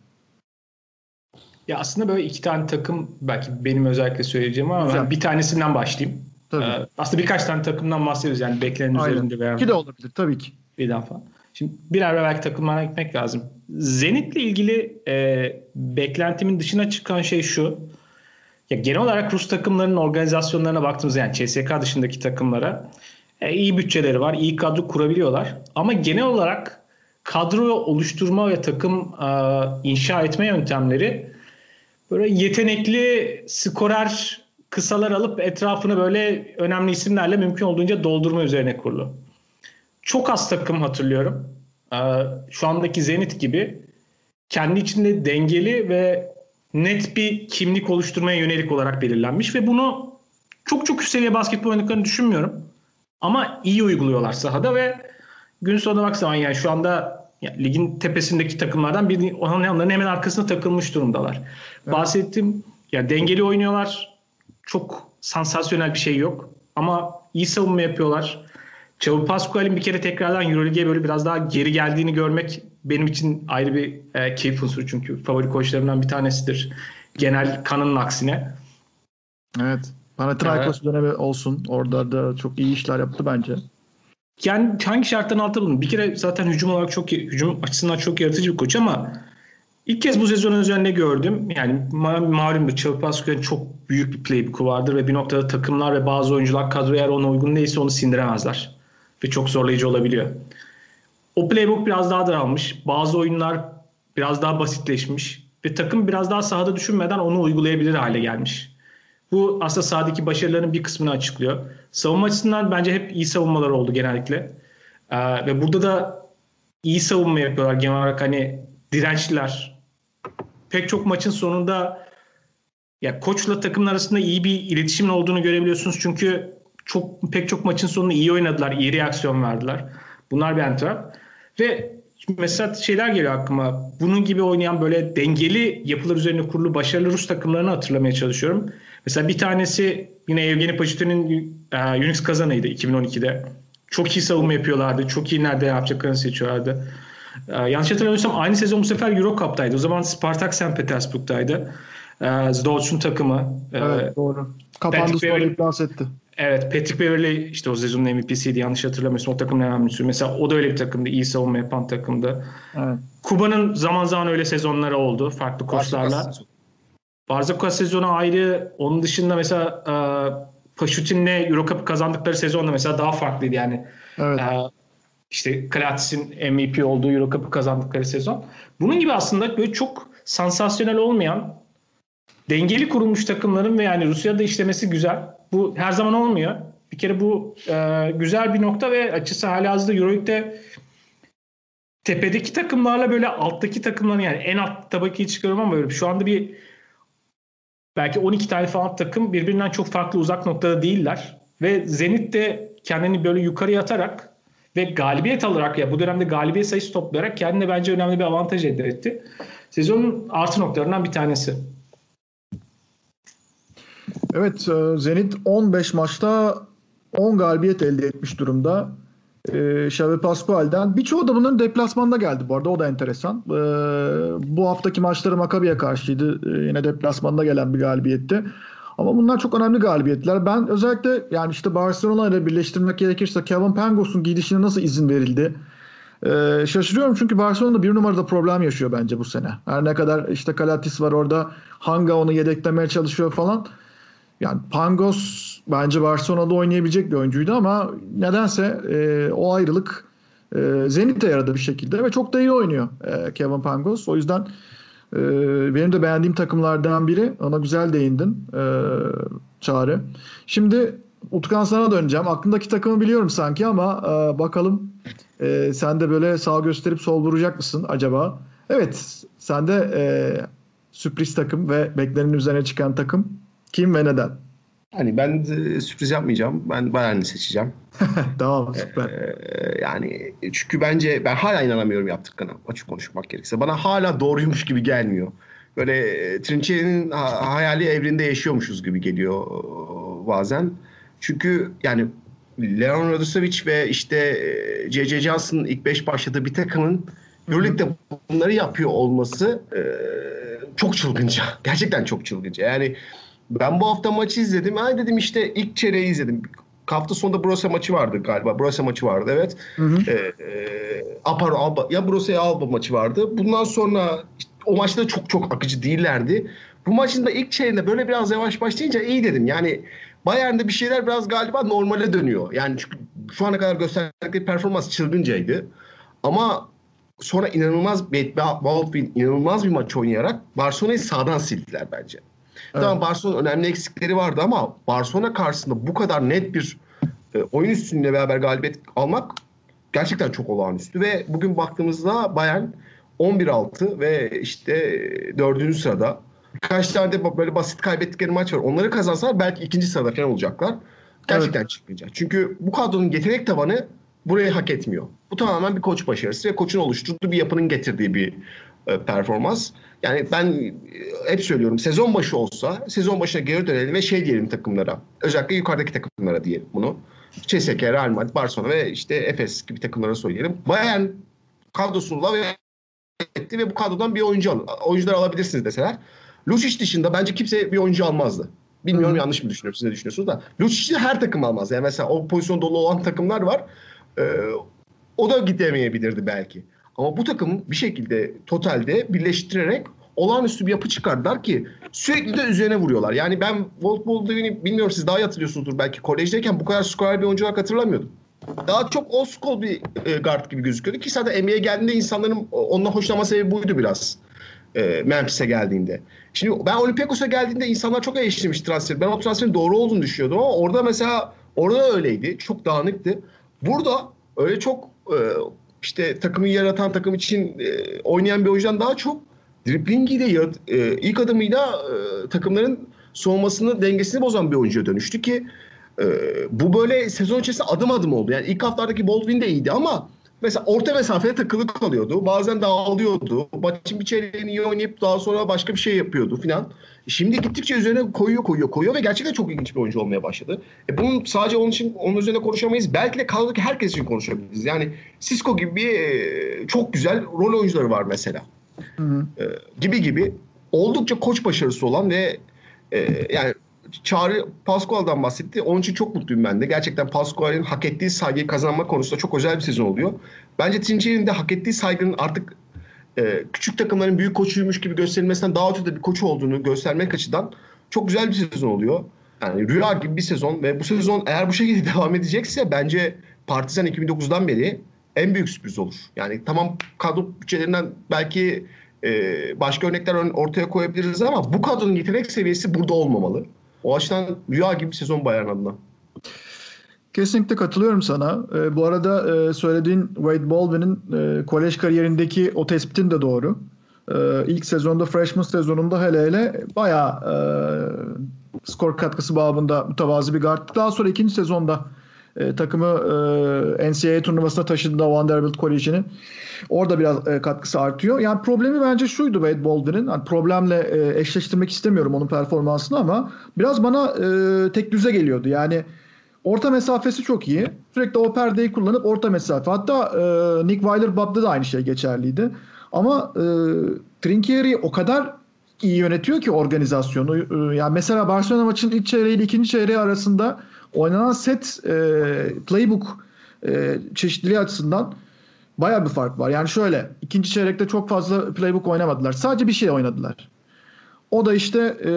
C: Ya aslında böyle iki tane takım belki benim özellikle söyleyeceğim ama
A: Güzel.
C: ben bir tanesinden başlayayım.
A: Tabii.
C: Ee, aslında birkaç tane takımdan bahsediyoruz yani beklenenin
A: Aynen.
C: üzerinde veya
A: İki de olabilir tabii ki.
C: birden falan. Şimdi birer birer takımlara gitmek lazım. Zenit'le ilgili e, beklentimin dışına çıkan şey şu. Ya genel olarak Rus takımlarının organizasyonlarına baktığımızda yani CSK dışındaki takımlara e, iyi bütçeleri var, iyi kadro kurabiliyorlar. Ama genel olarak kadro oluşturma ve takım e, inşa etme yöntemleri böyle yetenekli skorer kısalar alıp etrafını böyle önemli isimlerle mümkün olduğunca doldurma üzerine kurulu. Çok az takım hatırlıyorum. Ee, şu andaki Zenit gibi kendi içinde dengeli ve net bir kimlik oluşturmaya yönelik olarak belirlenmiş ve bunu çok çok üst seviye basketbol oynadıklarını düşünmüyorum. Ama iyi uyguluyorlar sahada ve gün sonuna baksan yani şu anda ya, ligin tepesindeki takımlardan biri onların hemen arkasına takılmış durumdalar. Bahsettiğim ya dengeli oynuyorlar. Çok sansasyonel bir şey yok. Ama iyi savunma yapıyorlar. Çavu Pascual'in bir kere tekrardan Euroleague'e böyle biraz daha geri geldiğini görmek benim için ayrı bir e, keyif unsuru çünkü favori koçlarımdan bir tanesidir. Genel kanının aksine.
A: Evet. Panathinaikos dönemi olsun. Orada da çok iyi işler yaptı bence.
C: Yani hangi şartların altında bulundu? Bir kere zaten hücum olarak çok hücum açısından çok yaratıcı bir koç ama ilk kez bu sezonun üzerinde gördüm. Yani ma- malumdur Çavu Pascual'in çok büyük bir playbook'u vardır ve bir noktada takımlar ve bazı oyuncular kadro eğer ona uygun değilse onu sindiremezler. Ve çok zorlayıcı olabiliyor. O playbook biraz daha daralmış. Bazı oyunlar biraz daha basitleşmiş. Ve takım biraz daha sahada düşünmeden onu uygulayabilir hale gelmiş. Bu aslında sahadaki başarıların bir kısmını açıklıyor. Savunma açısından bence hep iyi savunmalar oldu genellikle. Ee, ve burada da iyi savunma yapıyorlar genel olarak hani dirençliler. Pek çok maçın sonunda ya koçla takımın arasında iyi bir iletişimin olduğunu görebiliyorsunuz. Çünkü çok pek çok maçın sonunda iyi oynadılar, iyi reaksiyon verdiler. Bunlar bir entrap. Ve mesela şeyler geliyor aklıma. Bunun gibi oynayan böyle dengeli yapılar üzerine kurulu başarılı Rus takımlarını hatırlamaya çalışıyorum. Mesela bir tanesi yine Evgeni Paşutin'in e, Unix kazanıydı 2012'de. Çok iyi savunma yapıyorlardı. Çok iyi nerede yapacaklarını seçiyorlardı. E, yanlış hatırlamıyorsam aynı sezon bu sefer Euro Cup'taydı. O zaman Spartak St. Petersburg'daydı. E, Zdolc'un takımı. E,
A: Evet doğru. Kapandı sonra iflas etti.
C: Evet Patrick Beverley işte o sezonun MVP'siydi yanlış hatırlamıyorsam o takımın en önemlisi. Mesela o da öyle bir takımdı. iyi savunma yapan takımdı.
A: Evet.
C: Kuba'nın zaman zaman öyle sezonları oldu farklı koçlarla. Barzakas sezonu ayrı. Onun dışında mesela e, Paşutin'le Euro Cup kazandıkları sezonda mesela daha farklıydı yani.
A: Evet.
C: E, işte Kratis'in MVP olduğu Euro Cup'ı kazandıkları sezon. Bunun gibi aslında böyle çok sansasyonel olmayan dengeli kurulmuş takımların ve yani Rusya'da işlemesi güzel. Bu her zaman olmuyor. Bir kere bu e, güzel bir nokta ve açısı halihazırda Euroleague'de tepedeki takımlarla böyle alttaki takımların yani en alt tabakayı çıkarıyorum ama böyle şu anda bir belki 12 tane falan takım birbirinden çok farklı uzak noktada değiller. Ve Zenit de kendini böyle yukarıya atarak ve galibiyet alarak ya bu dönemde galibiyet sayısı toplayarak kendine bence önemli bir avantaj elde etti. Sezonun artı noktalarından bir tanesi.
A: Evet, e, Zenit 15 maçta 10 galibiyet elde etmiş durumda. E, Xavi Pascual'den. Birçoğu da bunların deplasmanda geldi bu arada. O da enteresan. E, bu haftaki maçları Maccabi'ye karşıydı. E, yine deplasmanda gelen bir galibiyetti. Ama bunlar çok önemli galibiyetler. Ben özellikle yani işte Barcelona ile birleştirmek gerekirse Kevin Pangos'un gidişine nasıl izin verildi? Ee, şaşırıyorum çünkü Barcelona bir numarada problem yaşıyor bence bu sene. Her ne kadar işte Kalatis var orada. Hanga onu yedeklemeye çalışıyor falan. Yani Pangos bence Barcelona'da oynayabilecek bir oyuncuydu ama nedense e, o ayrılık e, Zenit'e yaradı bir şekilde ve çok da iyi oynuyor e, Kevin Pangos. O yüzden Ee, benim de beğendiğim takımlardan biri. Ona güzel değindin e, Çağrı. Şimdi Utkan sana döneceğim. Aklındaki takımı biliyorum sanki ama e, bakalım e, sen de böyle sağ gösterip sol vuracak mısın acaba? Evet, sen de e, sürpriz takım ve beklenenin üzerine çıkan takım kim ve neden?
B: Hani ben de sürpriz yapmayacağım. Ben Bayern'i seçeceğim. (laughs)
A: tamam süper.
B: Ee, yani çünkü bence ben hala inanamıyorum yaptıklarına açık konuşmak gerekirse. Bana hala doğruymuş gibi gelmiyor. Böyle e, Trinçeri'nin ha- hayali evrinde yaşıyormuşuz gibi geliyor e, bazen. Çünkü yani Leon Radosevic ve işte e, J.J. Johnson'ın ilk beş başladığı bir takımın Euroleague'de bunları yapıyor olması e, çok çılgınca. (laughs) Gerçekten çok çılgınca. Yani ben bu hafta maçı izledim. Ay dedim işte ilk çeyreği izledim. Hafta sonunda Brose maçı vardı galiba. Brose maçı vardı evet.
A: Hı hı.
B: Ee, e, Apar Alba ya Brose ya Alba maçı vardı. Bundan sonra o maçta çok çok akıcı değillerdi. Bu maçın da ilk çeyreğinde böyle biraz yavaş başlayınca iyi dedim. Yani Bayern'de bir şeyler biraz galiba normale dönüyor. Yani çünkü şu ana kadar gösterdikleri performans çılgıncaydı. Ama sonra inanılmaz bir inanılmaz bir maç oynayarak Barcelona'yı sağdan sildiler bence. Tamam Barcelona önemli eksikleri vardı ama Barcelona karşısında bu kadar net bir e, oyun üstünlüğüyle beraber galibiyet almak gerçekten çok olağanüstü ve bugün baktığımızda Bayern 11-6 ve işte e, dördüncü sırada. Birkaç tane de böyle basit kaybettikleri maç var. Onları kazansalar belki ikinci sırada falan olacaklar. Gerçekten çıkmayacak. Çünkü bu kadronun yetenek tavanı burayı hak etmiyor. Bu tamamen bir koç başarısı ve koçun oluşturduğu bir yapının getirdiği bir e, performans. Yani ben e, hep söylüyorum sezon başı olsa sezon başına geri dönelim ve şey diyelim takımlara. Özellikle yukarıdaki takımlara diyelim bunu. CSK, Real Madrid, Barcelona ve işte Efes gibi takımlara söyleyelim. Bayern kadrosunu lave etti ve bu kadrodan bir oyuncu al, oyuncular alabilirsiniz deseler. Lucic dışında bence kimse bir oyuncu almazdı. Bilmiyorum yanlış mı düşünüyorum siz ne düşünüyorsunuz da. Lucic'i her takım almaz. Yani mesela o pozisyon dolu olan takımlar var. Ee, o da gidemeyebilirdi belki. Ama bu takım bir şekilde totalde birleştirerek olağanüstü bir yapı çıkardılar ki sürekli de üzerine vuruyorlar. Yani ben Walt Baldwin'i bilmiyorum siz daha iyi hatırlıyorsunuzdur belki kolejdeyken bu kadar skorer bir oyuncu olarak hatırlamıyordum. Daha çok old school bir e, guard gibi gözüküyordu ki zaten NBA'ye geldiğinde insanların onunla hoşlanma sebebi buydu biraz. E, Memphis'e geldiğinde. Şimdi ben Olympiakos'a geldiğinde insanlar çok eleştirmiş transfer. Ben o transferin doğru olduğunu düşünüyordum ama orada mesela orada öyleydi. Çok dağınıktı. Burada öyle çok e, işte takımı yaratan takım için e, oynayan bir oyuncudan daha çok driblingiyle yarat- e, ilk adımıyla e, takımların soğumasını dengesini bozan bir oyuncuya dönüştü ki e, bu böyle sezon içerisinde adım adım oldu. Yani ilk haftalardaki Baldwin de iyiydi ama mesela orta mesafeye takılı kalıyordu. Bazen dağılıyordu. Maçın bir çeyreğini iyi oynayıp daha sonra başka bir şey yapıyordu filan. Şimdi gittikçe üzerine koyuyor koyuyor koyuyor ve gerçekten çok ilginç bir oyuncu olmaya başladı. E bunun sadece onun için onun üzerine konuşamayız. Belki de kadrodaki herkes için konuşabiliriz. Yani Cisco gibi bir e, çok güzel rol oyuncuları var mesela.
A: Hı hı.
B: E, gibi gibi oldukça koç başarısı olan ve e, yani Çağrı Pascual'dan bahsetti. Onun için çok mutluyum ben de. Gerçekten Pascual'in hak ettiği saygıyı kazanma konusunda çok özel bir sezon oluyor. Bence Trinçeri'nin de hak ettiği saygının artık e, küçük takımların büyük koçuymuş gibi gösterilmesinden daha ötede bir koç olduğunu göstermek açıdan çok güzel bir sezon oluyor. Yani rüya gibi bir sezon ve bu sezon eğer bu şekilde (laughs) devam edecekse bence Partizan 2009'dan beri en büyük sürpriz olur. Yani tamam kadro bütçelerinden belki e, başka örnekler ortaya koyabiliriz ama bu kadronun yetenek seviyesi burada olmamalı. O açıdan rüya gibi bir sezon Bayern adına.
A: Kesinlikle katılıyorum sana. Ee, bu arada e, söylediğin Wade Baldwin'in e, kolej kariyerindeki o tespitin de doğru. E, ilk sezonda freshman sezonunda hele hele bayağı e, skor katkısı babında mütevazi bir guard. Daha sonra ikinci sezonda e, takımı e, NCAA turnuvasına taşıdığında Vanderbilt College'inin orada biraz e, katkısı artıyor. Yani problemi bence şuydu Wade Baldwin'in. Hani problemle e, eşleştirmek istemiyorum onun performansını ama biraz bana e, tek düze geliyordu. Yani Orta mesafesi çok iyi. Sürekli o perdeyi kullanıp orta mesafe. Hatta e, Nick Weiler-Bab'da da aynı şey geçerliydi. Ama e, Trinkieri o kadar iyi yönetiyor ki organizasyonu. E, yani mesela Barcelona maçının ilk çeyreği ile ikinci çeyreği arasında oynanan set e, playbook e, çeşitliliği açısından baya bir fark var. Yani şöyle ikinci çeyrekte çok fazla playbook oynamadılar. Sadece bir şey oynadılar. O da işte e,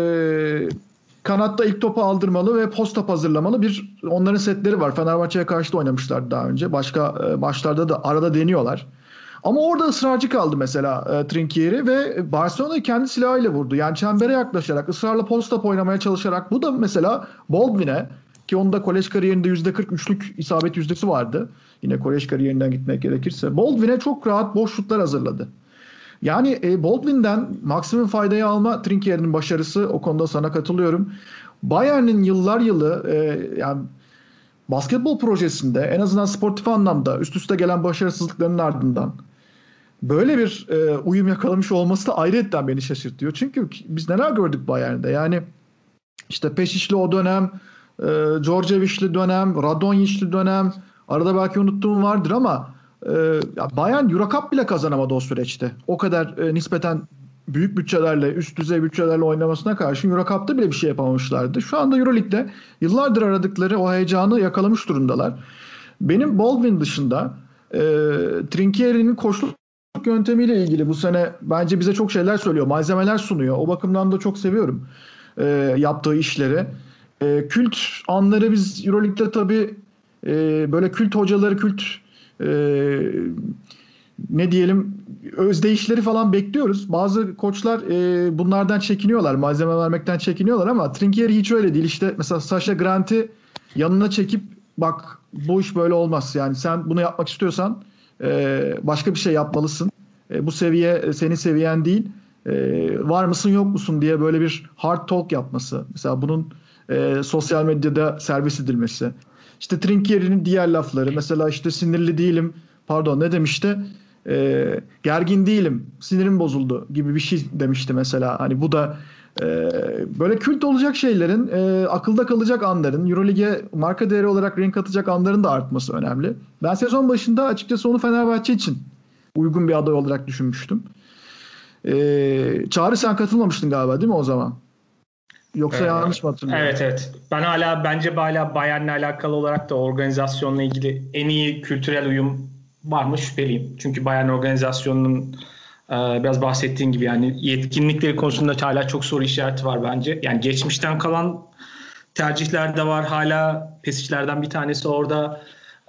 A: kanatta ilk topu aldırmalı ve post top hazırlamalı bir onların setleri var. Fenerbahçe'ye karşı da oynamışlar daha önce. Başka e, maçlarda da arada deniyorlar. Ama orada ısrarcı kaldı mesela e, Trinkieri ve Barcelona'yı kendi silahıyla vurdu. Yani çembere yaklaşarak, ısrarla post-up oynamaya çalışarak. Bu da mesela Baldwin'e ki onda kolej kariyerinde %43'lük isabet yüzdesi vardı. Yine kolej kariyerinden gitmek gerekirse. Baldwin'e çok rahat boş şutlar hazırladı. Yani e, Baldwin'den maksimum faydayı alma Trinkier'in başarısı o konuda sana katılıyorum. Bayern'in yıllar yılı e, yani basketbol projesinde en azından sportif anlamda üst üste gelen başarısızlıkların ardından böyle bir e, uyum yakalamış olması da ayrıyetten beni şaşırtıyor. Çünkü biz neler gördük Bayern'de yani işte Peşişli o dönem, e, Djordjevic'li dönem, Radonjic'li dönem arada belki unuttuğum vardır ama e, Bayern Eurocup bile kazanamadı o süreçte. O kadar e, nispeten büyük bütçelerle, üst düzey bütçelerle oynamasına karşın Eurocup'ta bile bir şey yapamamışlardı. Şu anda Euroleague'de yıllardır aradıkları o heyecanı yakalamış durumdalar. Benim Baldwin dışında e, Trinkieri'nin koşuluk yöntemiyle ilgili bu sene bence bize çok şeyler söylüyor. Malzemeler sunuyor. O bakımdan da çok seviyorum e, yaptığı işleri. E, kült anları biz Euroleague'de tabii e, böyle kült hocaları, kült e, ne diyelim özdeyişleri falan bekliyoruz. Bazı koçlar e, bunlardan çekiniyorlar. Malzeme vermekten çekiniyorlar ama Trinkieri hiç öyle değil. İşte mesela Sasha Grant'i yanına çekip bak bu iş böyle olmaz. Yani sen bunu yapmak istiyorsan e, başka bir şey yapmalısın. E, bu seviye e, senin seviyen değil. E, var mısın yok musun diye böyle bir hard talk yapması. Mesela bunun e, sosyal medyada servis edilmesi. İşte Trinkieri'nin diğer lafları. Mesela işte sinirli değilim. Pardon ne demişti? E, gergin değilim. Sinirim bozuldu gibi bir şey demişti mesela. Hani bu da e, böyle kült olacak şeylerin, e, akılda kalacak anların, Euroleague'e marka değeri olarak renk atacak anların da artması önemli. Ben sezon başında açıkçası onu Fenerbahçe için uygun bir aday olarak düşünmüştüm. E, Çağrı sen katılmamıştın galiba değil mi o zaman? Yoksa ee, yanlış mı hatırlıyorum?
C: Evet evet. Ben hala bence hala Bayern'le alakalı olarak da organizasyonla ilgili en iyi kültürel uyum var mı şüpheliyim. Çünkü Bayern organizasyonunun e, biraz bahsettiğin gibi yani yetkinlikleri konusunda hala çok soru işareti var bence. Yani geçmişten kalan tercihler de var. Hala Pesic'lerden bir tanesi orada.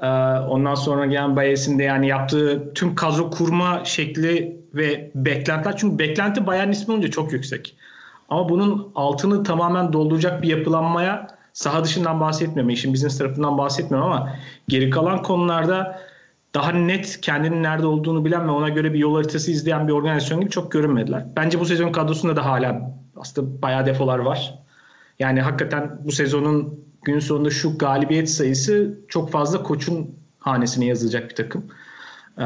C: E, ondan sonra gelen Bayes'in de yani yaptığı tüm kadro kurma şekli ve beklentiler. Çünkü beklenti Bayern ismi olunca çok yüksek. Ama bunun altını tamamen dolduracak bir yapılanmaya saha dışından bahsetmiyorum. İşin business tarafından bahsetmiyorum ama geri kalan konularda daha net kendinin nerede olduğunu bilen ve ona göre bir yol haritası izleyen bir organizasyon gibi çok görünmediler. Bence bu sezon kadrosunda da hala aslında bayağı defolar var. Yani hakikaten bu sezonun gün sonunda şu galibiyet sayısı çok fazla koçun hanesine yazılacak bir takım. Ee,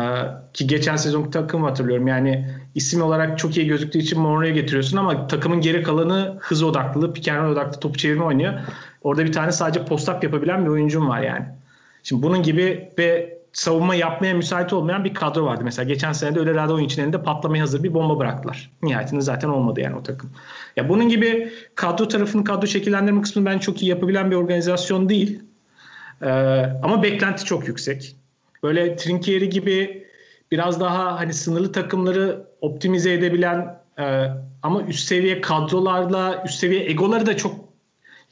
C: ki geçen sezon takım hatırlıyorum. Yani isim olarak çok iyi gözüktüğü için Monroe'ya getiriyorsun ama takımın geri kalanı hız odaklı, pick odaklı topu çevirme oynuyor. Orada bir tane sadece post-up yapabilen bir oyuncum var yani. Şimdi bunun gibi ve savunma yapmaya müsait olmayan bir kadro vardı. Mesela geçen sene de öyle Radovic için elinde patlamaya hazır bir bomba bıraktılar. Nihayetinde zaten olmadı yani o takım. Ya bunun gibi kadro tarafını, kadro şekillendirme kısmını ben çok iyi yapabilen bir organizasyon değil. Ee, ama beklenti çok yüksek. Böyle Trinkieri gibi biraz daha hani sınırlı takımları optimize edebilen e, ama üst seviye kadrolarla, üst seviye egoları da çok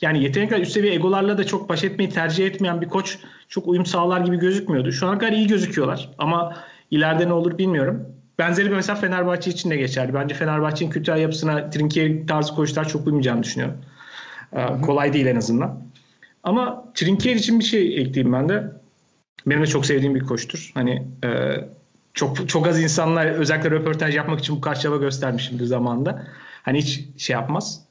C: yani yetenekler üst seviye egolarla da çok baş etmeyi tercih etmeyen bir koç çok uyum sağlar gibi gözükmüyordu. Şu ana kadar iyi gözüküyorlar ama ileride ne olur bilmiyorum. Benzeri bir mesela Fenerbahçe için de geçerli. Bence Fenerbahçe'nin kültürel yapısına Trinkieri tarzı koçlar çok uymayacağını düşünüyorum. Ee, kolay değil en azından. Ama Trinkieri için bir şey ekleyeyim ben de. Benim de çok sevdiğim bir koçtur. Hani e, çok çok az insanlar özellikle röportaj yapmak için bu kadar çaba göstermişimdir zamanında. Hani hiç şey yapmaz.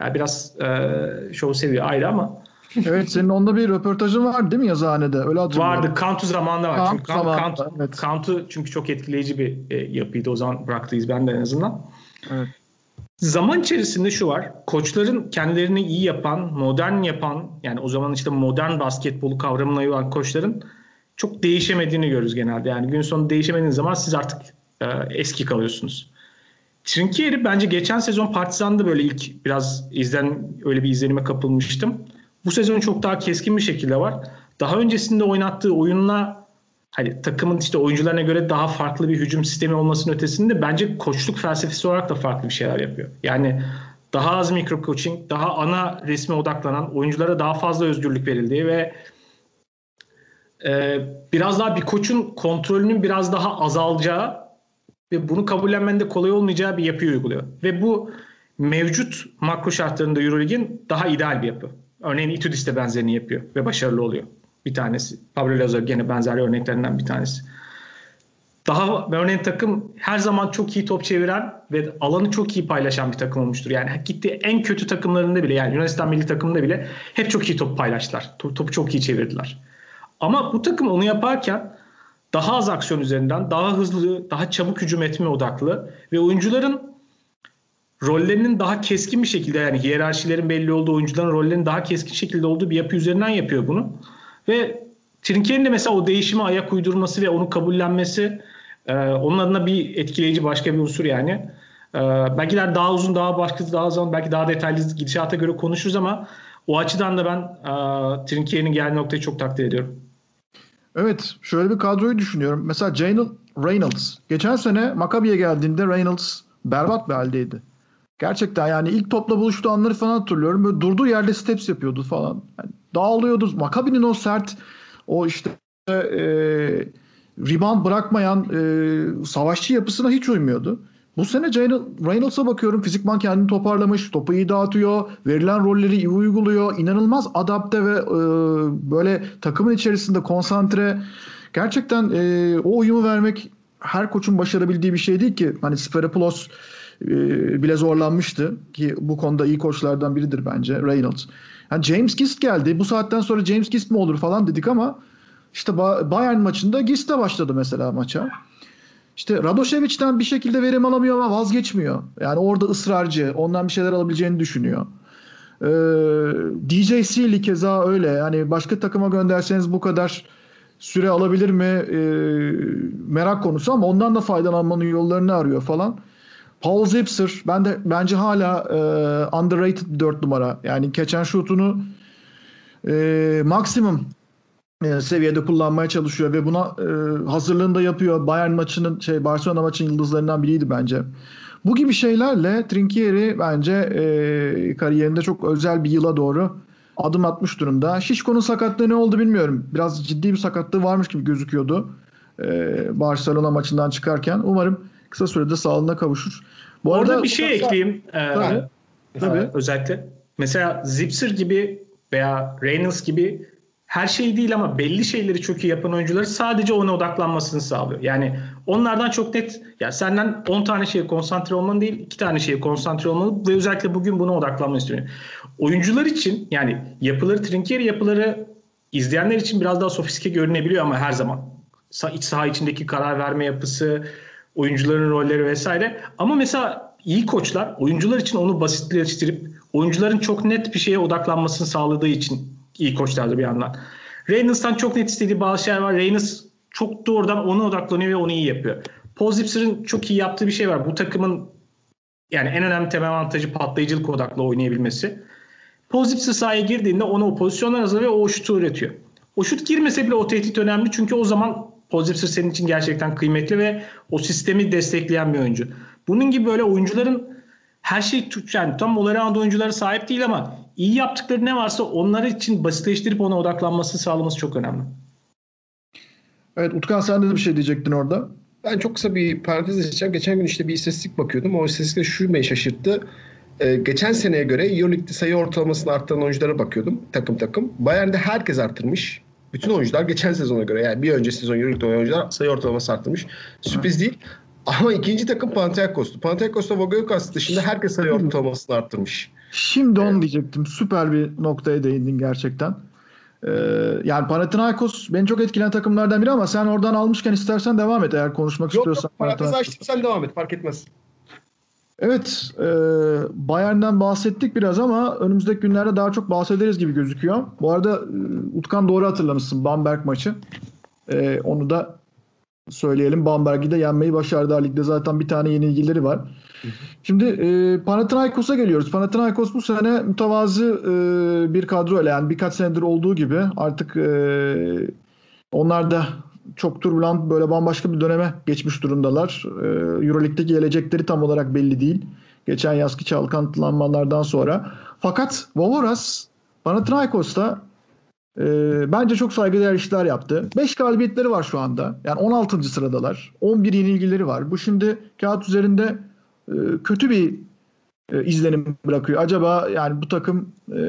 C: Yani biraz e, şov seviyor ayrı ama
A: evet senin onda bir röportajın var değil mi yazıhanede? Öyle hatırlıyorum.
C: Vardı. Kantu zamanında var. Kantu çünkü zamanında, Kantu, evet. Kantu çünkü çok etkileyici bir e, yapıydı. O zaman bıraktıyız ben de en azından. Evet. Zaman içerisinde şu var. Koçların kendilerini iyi yapan, modern yapan yani o zaman işte modern basketbolu kavramına olan koçların çok değişemediğini görürüz genelde. Yani gün sonu değişemediğiniz zaman siz artık e, eski kalıyorsunuz. Trinkieri bence geçen sezon Partizan'da böyle ilk biraz izlen öyle bir izlenime kapılmıştım. Bu sezon çok daha keskin bir şekilde var. Daha öncesinde oynattığı oyunla hani takımın işte oyuncularına göre daha farklı bir hücum sistemi olmasının ötesinde bence koçluk felsefesi olarak da farklı bir şeyler yapıyor. Yani daha az mikro coaching, daha ana resme odaklanan, oyunculara daha fazla özgürlük verildiği ve e, biraz daha bir koçun kontrolünün biraz daha azalacağı ve bunu kabullenmenin de kolay olmayacağı bir yapıyı uyguluyor. Ve bu mevcut makro şartlarında Eurolig'in daha ideal bir yapı. Örneğin Itudis de benzerini yapıyor ve başarılı oluyor. Bir tanesi. Pablo Lazo gene benzer örneklerinden bir tanesi. Daha örneğin takım her zaman çok iyi top çeviren ve alanı çok iyi paylaşan bir takım olmuştur. Yani gittiği en kötü takımlarında bile yani Yunanistan milli takımında bile hep çok iyi top paylaştılar. Top, topu çok iyi çevirdiler. Ama bu takım onu yaparken daha az aksiyon üzerinden, daha hızlı, daha çabuk hücum etme odaklı ve oyuncuların rollerinin daha keskin bir şekilde yani hiyerarşilerin belli olduğu oyuncuların rollerinin daha keskin şekilde olduğu bir yapı üzerinden yapıyor bunu. Ve Trinkier'in de mesela o değişime ayak uydurması ve onu kabullenmesi e, onun adına bir etkileyici başka bir unsur yani. E, belki daha uzun, daha başka, daha zaman belki daha detaylı gidişata göre konuşuruz ama o açıdan da ben e, Trinkier'in geldiği noktayı çok takdir ediyorum.
A: Evet şöyle bir kadroyu düşünüyorum. Mesela Jalen Reynolds. Geçen sene Maccabi'ye geldiğinde Reynolds berbat bir haldeydi. Gerçekten yani ilk topla buluştuğu anları falan hatırlıyorum. Böyle durduğu yerde steps yapıyordu falan. Yani dağılıyordu. Maccabi'nin o sert o işte e, rebound bırakmayan e, savaşçı yapısına hiç uymuyordu. Bu sene Reynolds'a bakıyorum. Fizikman kendini toparlamış. Topu iyi dağıtıyor. Verilen rolleri iyi uyguluyor. İnanılmaz adapte ve e, böyle takımın içerisinde konsantre. Gerçekten e, o uyumu vermek her koçun başarabildiği bir şey değil ki. Hani Sferopoulos e, bile zorlanmıştı ki bu konuda iyi koçlardan biridir bence Reynolds. Yani James Gist geldi. Bu saatten sonra James Gist mi olur falan dedik ama işte Bayern maçında Gist de başladı mesela maça. İşte Radošević'ten bir şekilde verim alamıyor ama vazgeçmiyor. Yani orada ısrarcı. Ondan bir şeyler alabileceğini düşünüyor. Ee, DJ keza öyle. Yani başka takıma gönderseniz bu kadar süre alabilir mi? Ee, merak konusu ama ondan da faydalanmanın yollarını arıyor falan. Paul Zipser ben de bence hala e, underrated bir 4 numara. Yani geçen şutunu e, maksimum e, seviyede kullanmaya çalışıyor ve buna e, hazırlığını da yapıyor. Bayern maçının şey Barcelona maçının yıldızlarından biriydi bence. Bu gibi şeylerle Trinkieri bence e, kariyerinde çok özel bir yıla doğru adım atmış durumda. Şişko'nun sakatlığı ne oldu bilmiyorum. Biraz ciddi bir sakatlığı varmış gibi gözüküyordu. E, Barcelona maçından çıkarken. Umarım kısa sürede sağlığına kavuşur.
C: Bu Orada arada bir şey ekleyeyim. Ee,
A: tabii.
C: tabii. Özellikle. Mesela Zipser gibi veya Reynolds gibi her şey değil ama belli şeyleri çok iyi yapan oyuncuları sadece ona odaklanmasını sağlıyor. Yani onlardan çok net ya senden 10 tane şeye konsantre olman değil 2 tane şeye konsantre olmalı ve özellikle bugün buna odaklanmanı istiyorum. Oyuncular için yani yapıları Trinkieri yapıları izleyenler için biraz daha sofistike görünebiliyor ama her zaman iç saha içindeki karar verme yapısı, oyuncuların rolleri vesaire. Ama mesela iyi koçlar oyuncular için onu basitleştirip oyuncuların çok net bir şeye odaklanmasını sağladığı için iyi koçlardı bir yandan. Reynolds'tan çok net istediği bazı şeyler var. Reynolds çok doğrudan ona odaklanıyor ve onu iyi yapıyor. Paul Zipser'ın çok iyi yaptığı bir şey var. Bu takımın yani en önemli temel avantajı patlayıcılık odaklı oynayabilmesi. Paul Zipser sahaya girdiğinde ona o pozisyonlar hazırlıyor ve o şutu üretiyor. O şut girmese bile o tehdit önemli çünkü o zaman Paul Zipser senin için gerçekten kıymetli ve o sistemi destekleyen bir oyuncu. Bunun gibi böyle oyuncuların her şey yani tam all oyunculara sahip değil ama iyi yaptıkları ne varsa onlar için basitleştirip ona odaklanması sağlaması çok önemli.
A: Evet Utkan sen de bir şey diyecektin orada.
B: Ben çok kısa bir parantez açacağım. Geçen gün işte bir istatistik bakıyordum. O istatistikte şu beni şaşırttı. Ee, geçen seneye göre Euroleague'de sayı ortalamasını arttıran oyunculara bakıyordum takım takım. Bayern'de herkes arttırmış. Bütün oyuncular geçen sezona göre yani bir önce sezon Euroleague'de oyuncular sayı ortalaması arttırmış. Sürpriz değil. Ama ikinci takım Panathinaikos'tu. Panathinaikos'ta Vogokas dışında herkes sayı ortalamasını arttırmış.
A: Şimdi onu diyecektim. Süper bir noktaya değindin gerçekten. Ee, yani Panathinaikos beni çok etkileyen takımlardan biri ama sen oradan almışken istersen devam et eğer konuşmak yok, istiyorsan.
B: Yok parantez açtım sen devam et fark etmez.
A: Evet e, Bayern'den bahsettik biraz ama önümüzdeki günlerde daha çok bahsederiz gibi gözüküyor. Bu arada e, Utkan doğru hatırlamışsın Bamberg maçı. E, onu da söyleyelim. Bamberg'i de yenmeyi başardı. Ligde zaten bir tane yenilgileri var. Şimdi e, Panathinaikos'a geliyoruz. Panathinaikos bu sene mütevazı e, bir kadro ile yani birkaç senedir olduğu gibi artık e, onlar da çok turbulent böyle bambaşka bir döneme geçmiş durumdalar. E, Euroleague'deki gelecekleri tam olarak belli değil. Geçen yazki çalkantılanmalardan sonra. Fakat Vovoras Panathinaikos'ta e, bence çok saygıdeğer işler yaptı. 5 galibiyetleri var şu anda. Yani 16. sıradalar. 11 yenilgileri var. Bu şimdi kağıt üzerinde e, kötü bir e, izlenim bırakıyor. Acaba yani bu takım e,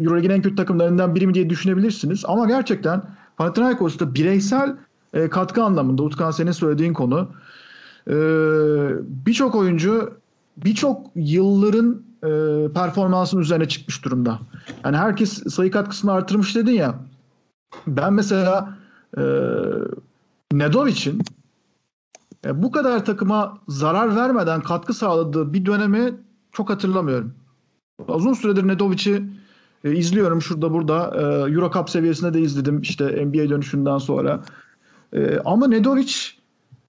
A: Euroleague'in en kötü takımlarından biri mi diye düşünebilirsiniz. Ama gerçekten Panathinaikos'ta bireysel e, katkı anlamında Utkan senin söylediğin konu e, birçok oyuncu birçok yılların e, performansının üzerine çıkmış durumda. Yani herkes sayı katkısını artırmış dedin ya. Ben mesela e, Nedovic'in e, bu kadar takıma zarar vermeden katkı sağladığı bir dönemi çok hatırlamıyorum. Uzun süredir Nedovic'i e, izliyorum şurada burada. E, Euro Cup seviyesinde de izledim işte NBA dönüşünden sonra. E, ama Nedovic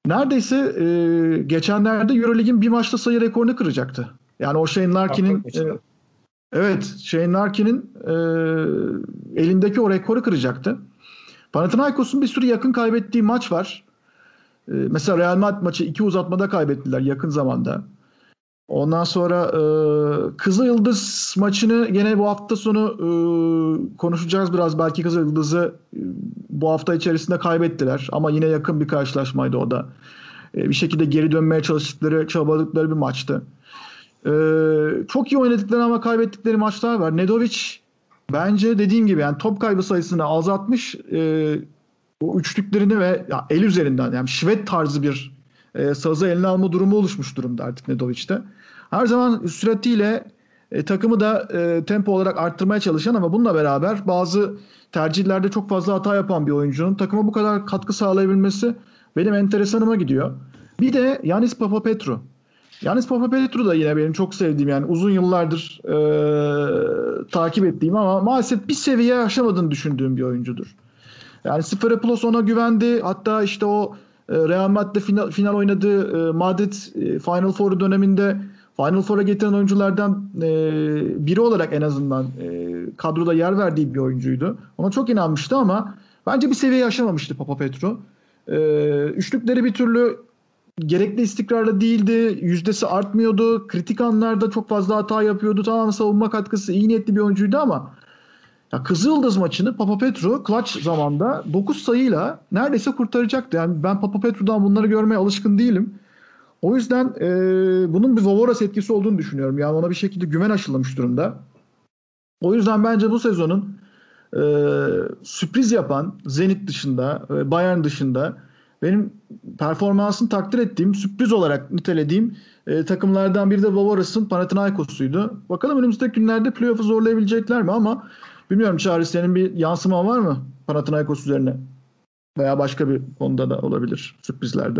A: neredeyse e, geçenlerde Euroleague'in bir maçta sayı rekorunu kıracaktı. Yani o Shane Larkin'in e, evet Shane Larkin'in e, elindeki o rekoru kıracaktı. Panathinaikos'un bir sürü yakın kaybettiği maç var. E, mesela Real Madrid maçı iki uzatmada kaybettiler yakın zamanda. Ondan sonra e, Kızıl Yıldız maçını gene bu hafta sonu e, konuşacağız biraz. Belki Kızıl Yıldız'ı e, bu hafta içerisinde kaybettiler. Ama yine yakın bir karşılaşmaydı o da. E, bir şekilde geri dönmeye çalıştıkları, çabaladıkları bir maçtı. E, çok iyi oynadıkları ama kaybettikleri maçlar var. Nedovic bence dediğim gibi yani top kaybı sayısını azaltmış. E, o üçlüklerini ve ya el üzerinden yani şivet tarzı bir e, sazı eline alma durumu oluşmuş durumda artık Nedovic'te. Her zaman süratiyle e, takımı da e, tempo olarak arttırmaya çalışan ama bununla beraber bazı tercihlerde çok fazla hata yapan bir oyuncunun takıma bu kadar katkı sağlayabilmesi benim enteresanıma gidiyor. Bir de Yanis Papapetru. Yanis Papapetru da yine benim çok sevdiğim yani uzun yıllardır e, takip ettiğim ama maalesef bir seviye aşamadığını düşündüğüm bir oyuncudur. Yani Sferopoulos ona güvendi. Hatta işte o e, Real Madrid'de final, final oynadığı e, Madrid e, Final Four döneminde Final Four'a getiren oyunculardan biri olarak en azından kadroda yer verdiği bir oyuncuydu. Ona çok inanmıştı ama bence bir seviye aşamamıştı Papa Petro. Üçlükleri bir türlü gerekli istikrarlı değildi. Yüzdesi artmıyordu. Kritik anlarda çok fazla hata yapıyordu. Tamam savunma katkısı iyi niyetli bir oyuncuydu ama ya Kızıldız maçını Papa Petro clutch zamanda 9 sayıyla neredeyse kurtaracaktı. Yani ben Papa Petro'dan bunları görmeye alışkın değilim. O yüzden e, bunun bir Vovoras etkisi olduğunu düşünüyorum. Yani ona bir şekilde güven aşılamış durumda. O yüzden bence bu sezonun e, sürpriz yapan Zenit dışında, e, Bayern dışında benim performansını takdir ettiğim, sürpriz olarak nitelediğim e, takımlardan biri de Vovoras'ın Panathinaikos'uydu. Bakalım önümüzdeki günlerde playoff'u zorlayabilecekler mi ama Bilmiyorum Çağrı senin bir yansıma var mı Panathinaikos üzerine? Veya başka bir konuda da olabilir sürprizlerde.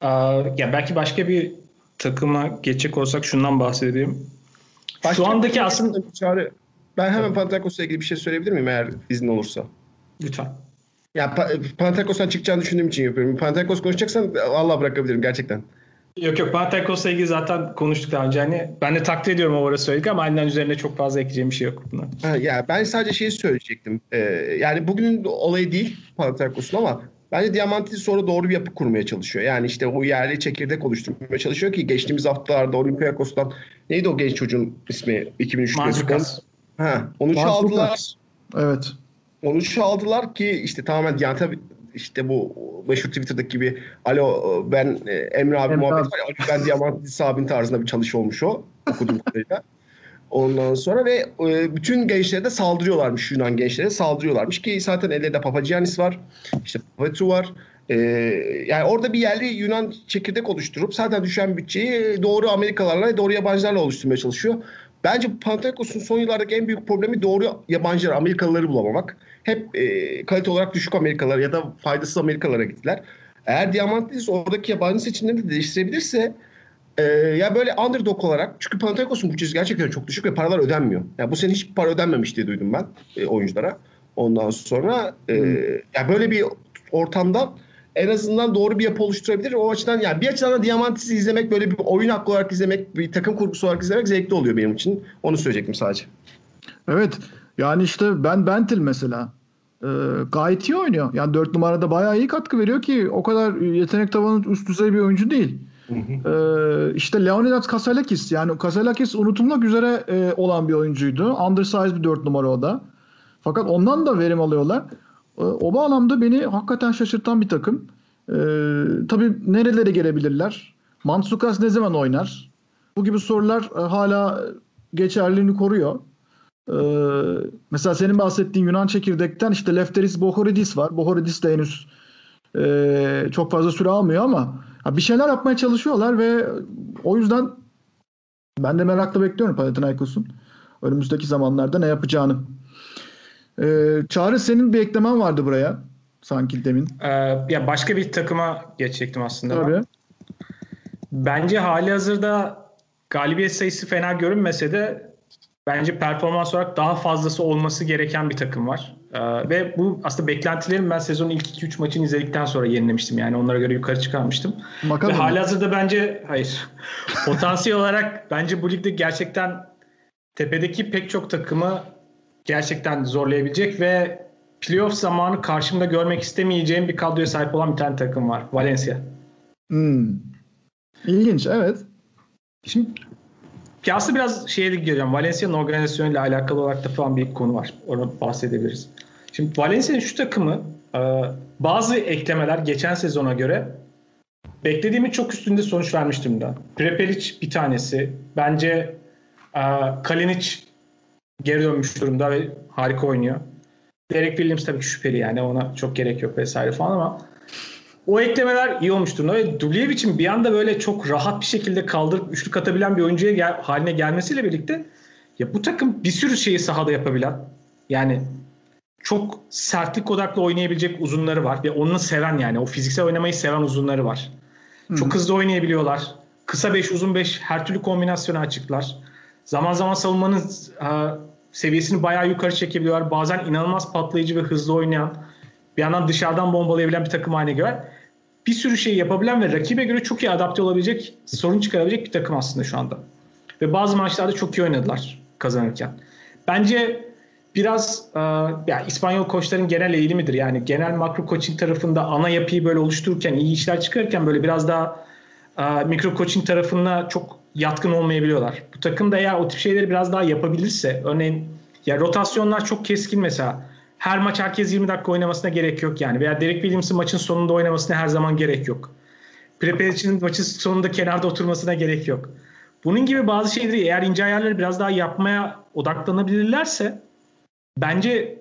C: Aa, ya belki başka bir takıma geçecek olsak şundan bahsedeyim.
B: Başka Şu andaki aslında Çağrı ben hemen Panathinaikos'la ilgili bir şey söyleyebilir miyim eğer izin olursa?
C: Lütfen.
B: Ya Panathinaikos'tan çıkacağını düşündüğüm için yapıyorum. Panathinaikos konuşacaksan Allah bırakabilirim gerçekten.
C: Yok yok Panathinaikos'la ilgili zaten konuştuk daha önce. Hani ben de takdir ediyorum o orası söyledik ama aynen üzerine çok fazla ekleyeceğim bir şey yok buna.
B: Ha, ya ben sadece şeyi söyleyecektim. Ee, yani bugünün olayı değil Panathinaikos'un ama bence Diamantidis sonra doğru bir yapı kurmaya çalışıyor. Yani işte o yerli çekirdek oluşturmaya çalışıyor ki geçtiğimiz haftalarda Olympiakos'tan neydi o genç çocuğun ismi 2003'te?
C: Manzukas.
B: Ha, onu çaldılar.
A: Evet.
B: Onu çaldılar ki işte tamamen yani tabii işte bu meşhur Twitter'daki gibi alo ben e, Emre abi Emre muhabbet var ya ben Diamantidis abin tarzında bir çalış olmuş o okuduğum kadarıyla. Ondan sonra ve e, bütün gençlere de saldırıyorlarmış Yunan gençlere saldırıyorlarmış ki zaten elde Papagiannis var. işte Petru var. E, yani orada bir yerli Yunan çekirdek oluşturup zaten düşen bütçeyi doğru Amerikalılarla doğru yabancılarla oluşturmaya çalışıyor. Bence Panathinaikos'un son yıllardaki en büyük problemi doğru yabancılar, Amerikalıları bulamamak. Hep e, kalite olarak düşük Amerikalılar ya da faydasız Amerikalılara gittiler. Eğer Diamantidis oradaki yabancı seçimlerini de değiştirebilirse e, ya böyle underdog olarak çünkü Panathinaikos'un bütçesi gerçekten çok düşük ve paralar ödenmiyor. Yani bu sene hiç para ödenmemiş diye duydum ben e, oyunculara. Ondan sonra e, hmm. ya böyle bir ortamda en azından doğru bir yapı oluşturabilir. O açıdan yani bir açıdan da Diamantis'i izlemek böyle bir oyun hakkı olarak izlemek, bir takım kurgusu olarak izlemek zevkli oluyor benim için. Onu söyleyecektim sadece.
A: Evet. Yani işte ben Bentil mesela e, gayet iyi oynuyor. Yani 4 numarada bayağı iyi katkı veriyor ki o kadar yetenek tavanı üst düzey bir oyuncu değil. Ee, işte Leonidas Kasalakis yani Kasalakis unutulmak üzere e, olan bir oyuncuydu. Undersized bir 4 numara o da. Fakat ondan da verim alıyorlar. E, o bağlamda beni hakikaten şaşırtan bir takım. E, tabii nerelere gelebilirler? Mansukas ne zaman oynar? Bu gibi sorular e, hala geçerliliğini koruyor. E, mesela senin bahsettiğin Yunan çekirdekten işte Lefteris Bohoridis var. Bohoridis de henüz e, çok fazla süre almıyor ama bir şeyler yapmaya çalışıyorlar ve o yüzden ben de merakla bekliyorum Panathinaikos'un önümüzdeki zamanlarda ne yapacağını. Ee, Çağrı senin bir eklemen vardı buraya sanki demin.
C: Ee, ya başka bir takıma geçecektim aslında.
A: Tabii.
C: Ben. Bence hali hazırda galibiyet sayısı fena görünmese de bence performans olarak daha fazlası olması gereken bir takım var. Ee, ve bu aslında beklentilerim ben sezonun ilk 2-3 maçını izledikten sonra yenilemiştim. Yani onlara göre yukarı çıkarmıştım.
A: Bakalım.
C: Ve hali hazırda bence hayır. (laughs) Potansiyel olarak bence bu ligde gerçekten tepedeki pek çok takımı gerçekten zorlayabilecek ve playoff zamanı karşımda görmek istemeyeceğim bir kadroya sahip olan bir tane takım var. Valencia.
A: Hmm. İlginç evet.
C: Şimdi piyasa biraz şeye de gireceğim. Valencia'nın organizasyonuyla alakalı olarak da falan bir konu var. Onu bahsedebiliriz. Şimdi Valencia'nın şu takımı e, bazı eklemeler geçen sezona göre beklediğimin çok üstünde sonuç vermiş durumda. Prepelic bir tanesi. Bence e, Kalinic geri dönmüş durumda ve harika oynuyor. Derek Williams tabii ki şüpheli yani ona çok gerek yok vesaire falan ama o eklemeler iyi olmuş durumda ve Dubljević'in bir anda böyle çok rahat bir şekilde kaldırıp üçlük atabilen bir oyuncuya gel, haline gelmesiyle birlikte ya bu takım bir sürü şeyi sahada yapabilen yani çok sertlik odaklı oynayabilecek uzunları var ve onu seven yani o fiziksel oynamayı seven uzunları var. Hı-hı. Çok hızlı oynayabiliyorlar. Kısa 5 uzun 5 her türlü kombinasyonu açıklar. Zaman zaman savunmanın a, seviyesini bayağı yukarı çekebiliyorlar. Bazen inanılmaz patlayıcı ve hızlı oynayan bir yandan dışarıdan bombalayabilen bir takım haline göre bir sürü şey yapabilen ve rakibe göre çok iyi adapte olabilecek, sorun çıkarabilecek bir takım aslında şu anda. Ve bazı maçlarda çok iyi oynadılar kazanırken. Bence biraz e, ya İspanyol koçların genel eğilimidir. Yani genel makro coaching tarafında ana yapıyı böyle oluştururken, iyi işler çıkarırken böyle biraz daha e, mikro coaching tarafına çok yatkın olmayabiliyorlar. Bu takım da eğer o tip şeyleri biraz daha yapabilirse, örneğin ya rotasyonlar çok keskin mesela her maç herkes 20 dakika oynamasına gerek yok yani. Veya Derek Williams'ın maçın sonunda oynamasına her zaman gerek yok. Prepelic'in maçın sonunda kenarda oturmasına gerek yok. Bunun gibi bazı şeyleri eğer ince ayarları biraz daha yapmaya odaklanabilirlerse bence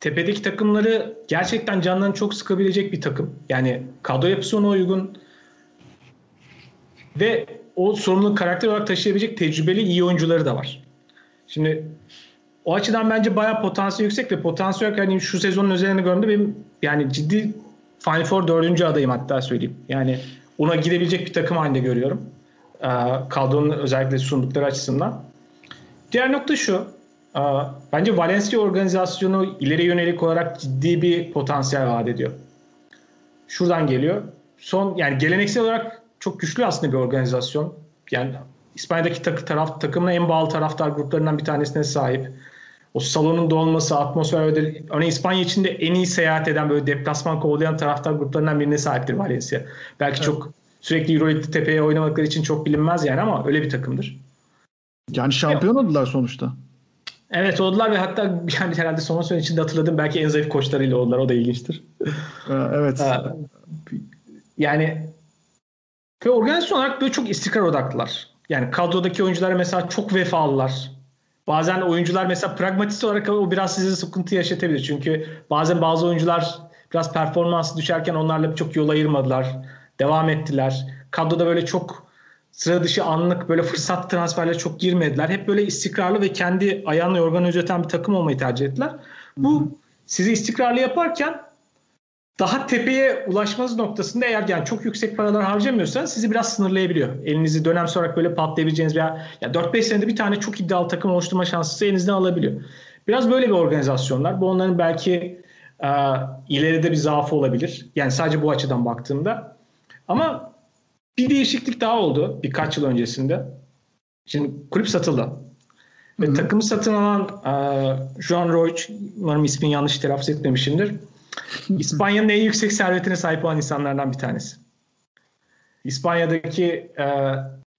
C: tepedeki takımları gerçekten canlarını çok sıkabilecek bir takım. Yani kadro yapısı ona uygun ve o sorumluluk karakter olarak taşıyabilecek tecrübeli iyi oyuncuları da var. Şimdi o açıdan bence bayağı potansiyel yüksek ve potansiyel hani şu sezonun üzerine gördüğümde benim yani ciddi Final Four dördüncü adayım hatta söyleyeyim. Yani ona gidebilecek bir takım halinde görüyorum. Ee, özellikle sundukları açısından. Diğer nokta şu. Ee, bence Valencia organizasyonu ileri yönelik olarak ciddi bir potansiyel vaat ediyor. Şuradan geliyor. Son yani geleneksel olarak çok güçlü aslında bir organizasyon. Yani İspanya'daki takı taraf takımına en bağlı taraftar gruplarından bir tanesine sahip o salonun dolması, atmosfer ve örneğin İspanya içinde en iyi seyahat eden böyle deplasman kovalayan taraftar gruplarından birine sahiptir Valencia. Belki evet. çok sürekli Euroleague tepeye oynamakları için çok bilinmez yani ama öyle bir takımdır.
A: Yani şampiyon evet. oldular sonuçta.
C: Evet oldular ve hatta (laughs) yani herhalde son sene içinde hatırladım belki en zayıf koçlarıyla oldular. O da ilginçtir.
A: evet.
C: Yani ve organizasyon olarak böyle çok istikrar odaklılar. Yani kadrodaki oyuncular mesela çok vefalılar. Bazen oyuncular mesela pragmatist olarak o biraz size sıkıntı yaşatabilir. Çünkü bazen bazı oyuncular biraz performansı düşerken onlarla çok yol ayırmadılar. Devam ettiler. Kadroda böyle çok sıra dışı anlık böyle fırsat transferleri çok girmediler. Hep böyle istikrarlı ve kendi ayağını yorganı özeten bir takım olmayı tercih ettiler. Bu sizi istikrarlı yaparken daha tepeye ulaşmanız noktasında eğer yani çok yüksek paralar harcamıyorsanız sizi biraz sınırlayabiliyor. Elinizi dönem sonra böyle patlayabileceğiniz veya ya 4-5 senede bir tane çok iddialı takım oluşturma şansı elinizden alabiliyor. Biraz böyle bir organizasyonlar. Bu onların belki e, ileride bir zaafı olabilir. Yani sadece bu açıdan baktığımda. Ama bir değişiklik daha oldu birkaç yıl öncesinde. Şimdi kulüp satıldı. Ve takımı satın alan e, Joan Roig, umarım ismini yanlış telaffuz etmemişimdir İspanya'nın en yüksek servetine sahip olan insanlardan bir tanesi. İspanya'daki e,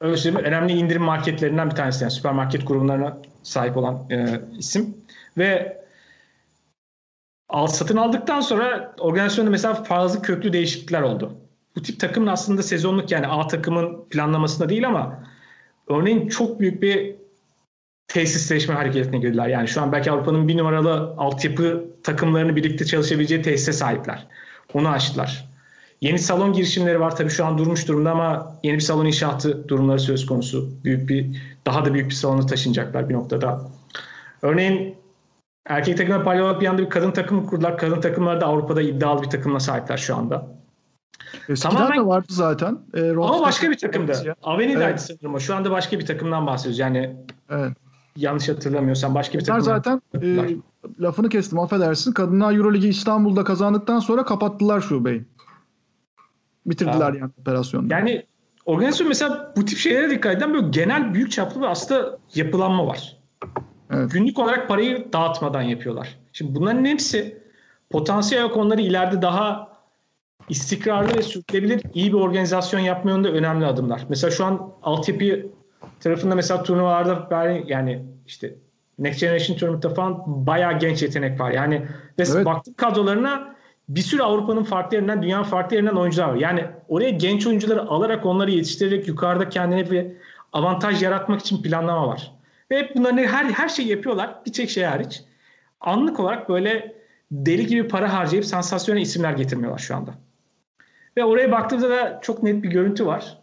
C: öyle önemli indirim marketlerinden bir tanesi. Yani süpermarket grublarına sahip olan e, isim. Ve al satın aldıktan sonra organizasyonda mesela fazla köklü değişiklikler oldu. Bu tip takımın aslında sezonluk yani A takımın planlamasında değil ama örneğin çok büyük bir tesisleşme hareketine girdiler. Yani şu an belki Avrupa'nın bir numaralı altyapı takımlarını birlikte çalışabileceği tesise sahipler. Onu açtılar. Yeni salon girişimleri var tabii şu an durmuş durumda ama yeni bir salon inşaatı durumları söz konusu. Büyük bir daha da büyük bir salona taşınacaklar bir noktada. Örneğin erkek takımla paralel olarak bir anda bir kadın takımı kurdular. Kadın takımlar da Avrupa'da iddialı bir takımla sahipler şu anda.
A: Eskiden
C: Tamamen-
A: de vardı zaten. E,
C: Ama başka bir takımda. Aveni'deydi
A: Evet.
C: sanırım o. Şu anda başka bir takımdan bahsediyoruz. Yani
A: Evet.
C: Yanlış hatırlamıyorsam başka bir takım.
A: zaten e, lafını kestim affedersin. Kadınlar Euroligi İstanbul'da kazandıktan sonra kapattılar şubeyi. Bitirdiler
C: Aa.
A: yani operasyonu.
C: Yani organizasyon mesela bu tip şeylere dikkat eden böyle genel büyük çaplı bir aslında yapılanma var.
A: Evet.
C: Günlük olarak parayı dağıtmadan yapıyorlar. Şimdi bunların hepsi potansiyel olarak onları ileride daha istikrarlı ve sürdürülebilir iyi bir organizasyon yapma yönünde önemli adımlar. Mesela şu an altyapı tarafında mesela turnuvalarda yani işte Next Generation Tournament'ta falan bayağı genç yetenek var. Yani ve
A: Evet.
C: baktım kadrolarına bir sürü Avrupa'nın farklı yerinden, dünyanın farklı yerinden oyuncular var. Yani oraya genç oyuncuları alarak onları yetiştirerek yukarıda kendine bir avantaj yaratmak için planlama var. Ve hep bunların her her şeyi yapıyorlar. Bir tek şey hariç. Anlık olarak böyle deli gibi para harcayıp sansasyonel isimler getirmiyorlar şu anda. Ve oraya baktığımda da çok net bir görüntü var.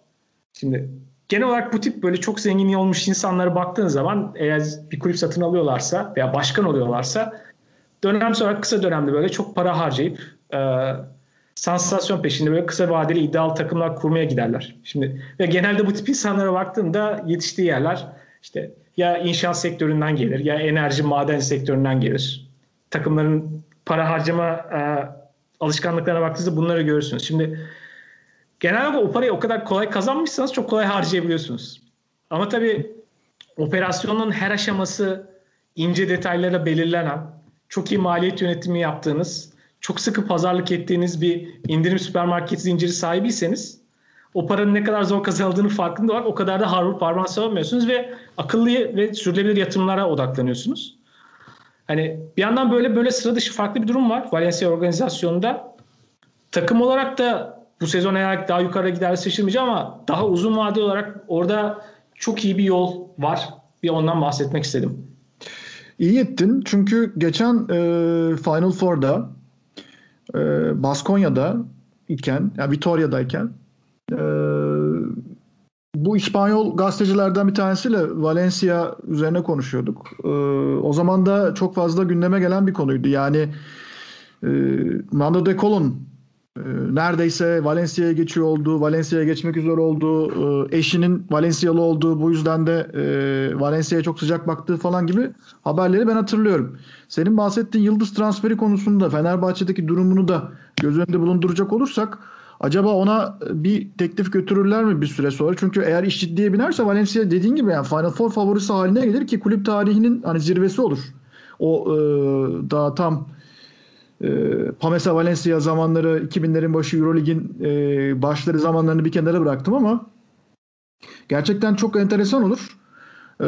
C: Şimdi genel olarak bu tip böyle çok zengin olmuş insanlara baktığın zaman eğer bir kulüp satın alıyorlarsa veya başkan oluyorlarsa dönem sonra kısa dönemde böyle çok para harcayıp e, sansasyon peşinde böyle kısa vadeli iddialı takımlar kurmaya giderler. Şimdi ve genelde bu tip insanlara baktığında yetiştiği yerler işte ya inşaat sektöründen gelir ya enerji maden sektöründen gelir. Takımların para harcama e, alışkanlıklarına baktığınızda bunları görürsünüz. Şimdi genelde o parayı o kadar kolay kazanmışsanız çok kolay harcayabiliyorsunuz. Ama tabii operasyonun her aşaması ince detaylara belirlenen, çok iyi maliyet yönetimi yaptığınız, çok sıkı pazarlık ettiğiniz bir indirim süpermarket zinciri sahibiyseniz o paranın ne kadar zor kazanıldığını farkında olarak o kadar da harvur parmağı savunmuyorsunuz ve akıllı ve sürdürülebilir yatırımlara odaklanıyorsunuz. Hani bir yandan böyle böyle sıra dışı farklı bir durum var Valencia organizasyonunda. Takım olarak da bu sezon eğer daha yukarı giderse şaşırmayacağım ama daha uzun vadeli olarak orada çok iyi bir yol var. Bir ondan bahsetmek istedim.
A: İyi ettin çünkü geçen e, Final Four'da e, Baskonya'da iken, yani Vitoria'dayken e, bu İspanyol gazetecilerden bir tanesiyle Valencia üzerine konuşuyorduk. E, o zaman da çok fazla gündeme gelen bir konuydu. Yani e, Mando de Colon neredeyse Valencia'ya geçiyor olduğu, Valencia'ya geçmek üzere olduğu, e, eşinin Valencialı olduğu, bu yüzden de e, Valencia'ya çok sıcak baktığı falan gibi haberleri ben hatırlıyorum. Senin bahsettiğin yıldız transferi konusunda Fenerbahçe'deki durumunu da göz önünde bulunduracak olursak acaba ona bir teklif götürürler mi bir süre sonra? Çünkü eğer iş ciddiye binerse Valencia dediğin gibi yani Final Four favorisi haline gelir ki kulüp tarihinin hani zirvesi olur. O e, daha tam e, Pamesa Valencia zamanları 2000'lerin başı Eurolig'in e, başları zamanlarını bir kenara bıraktım ama gerçekten çok enteresan olur. E,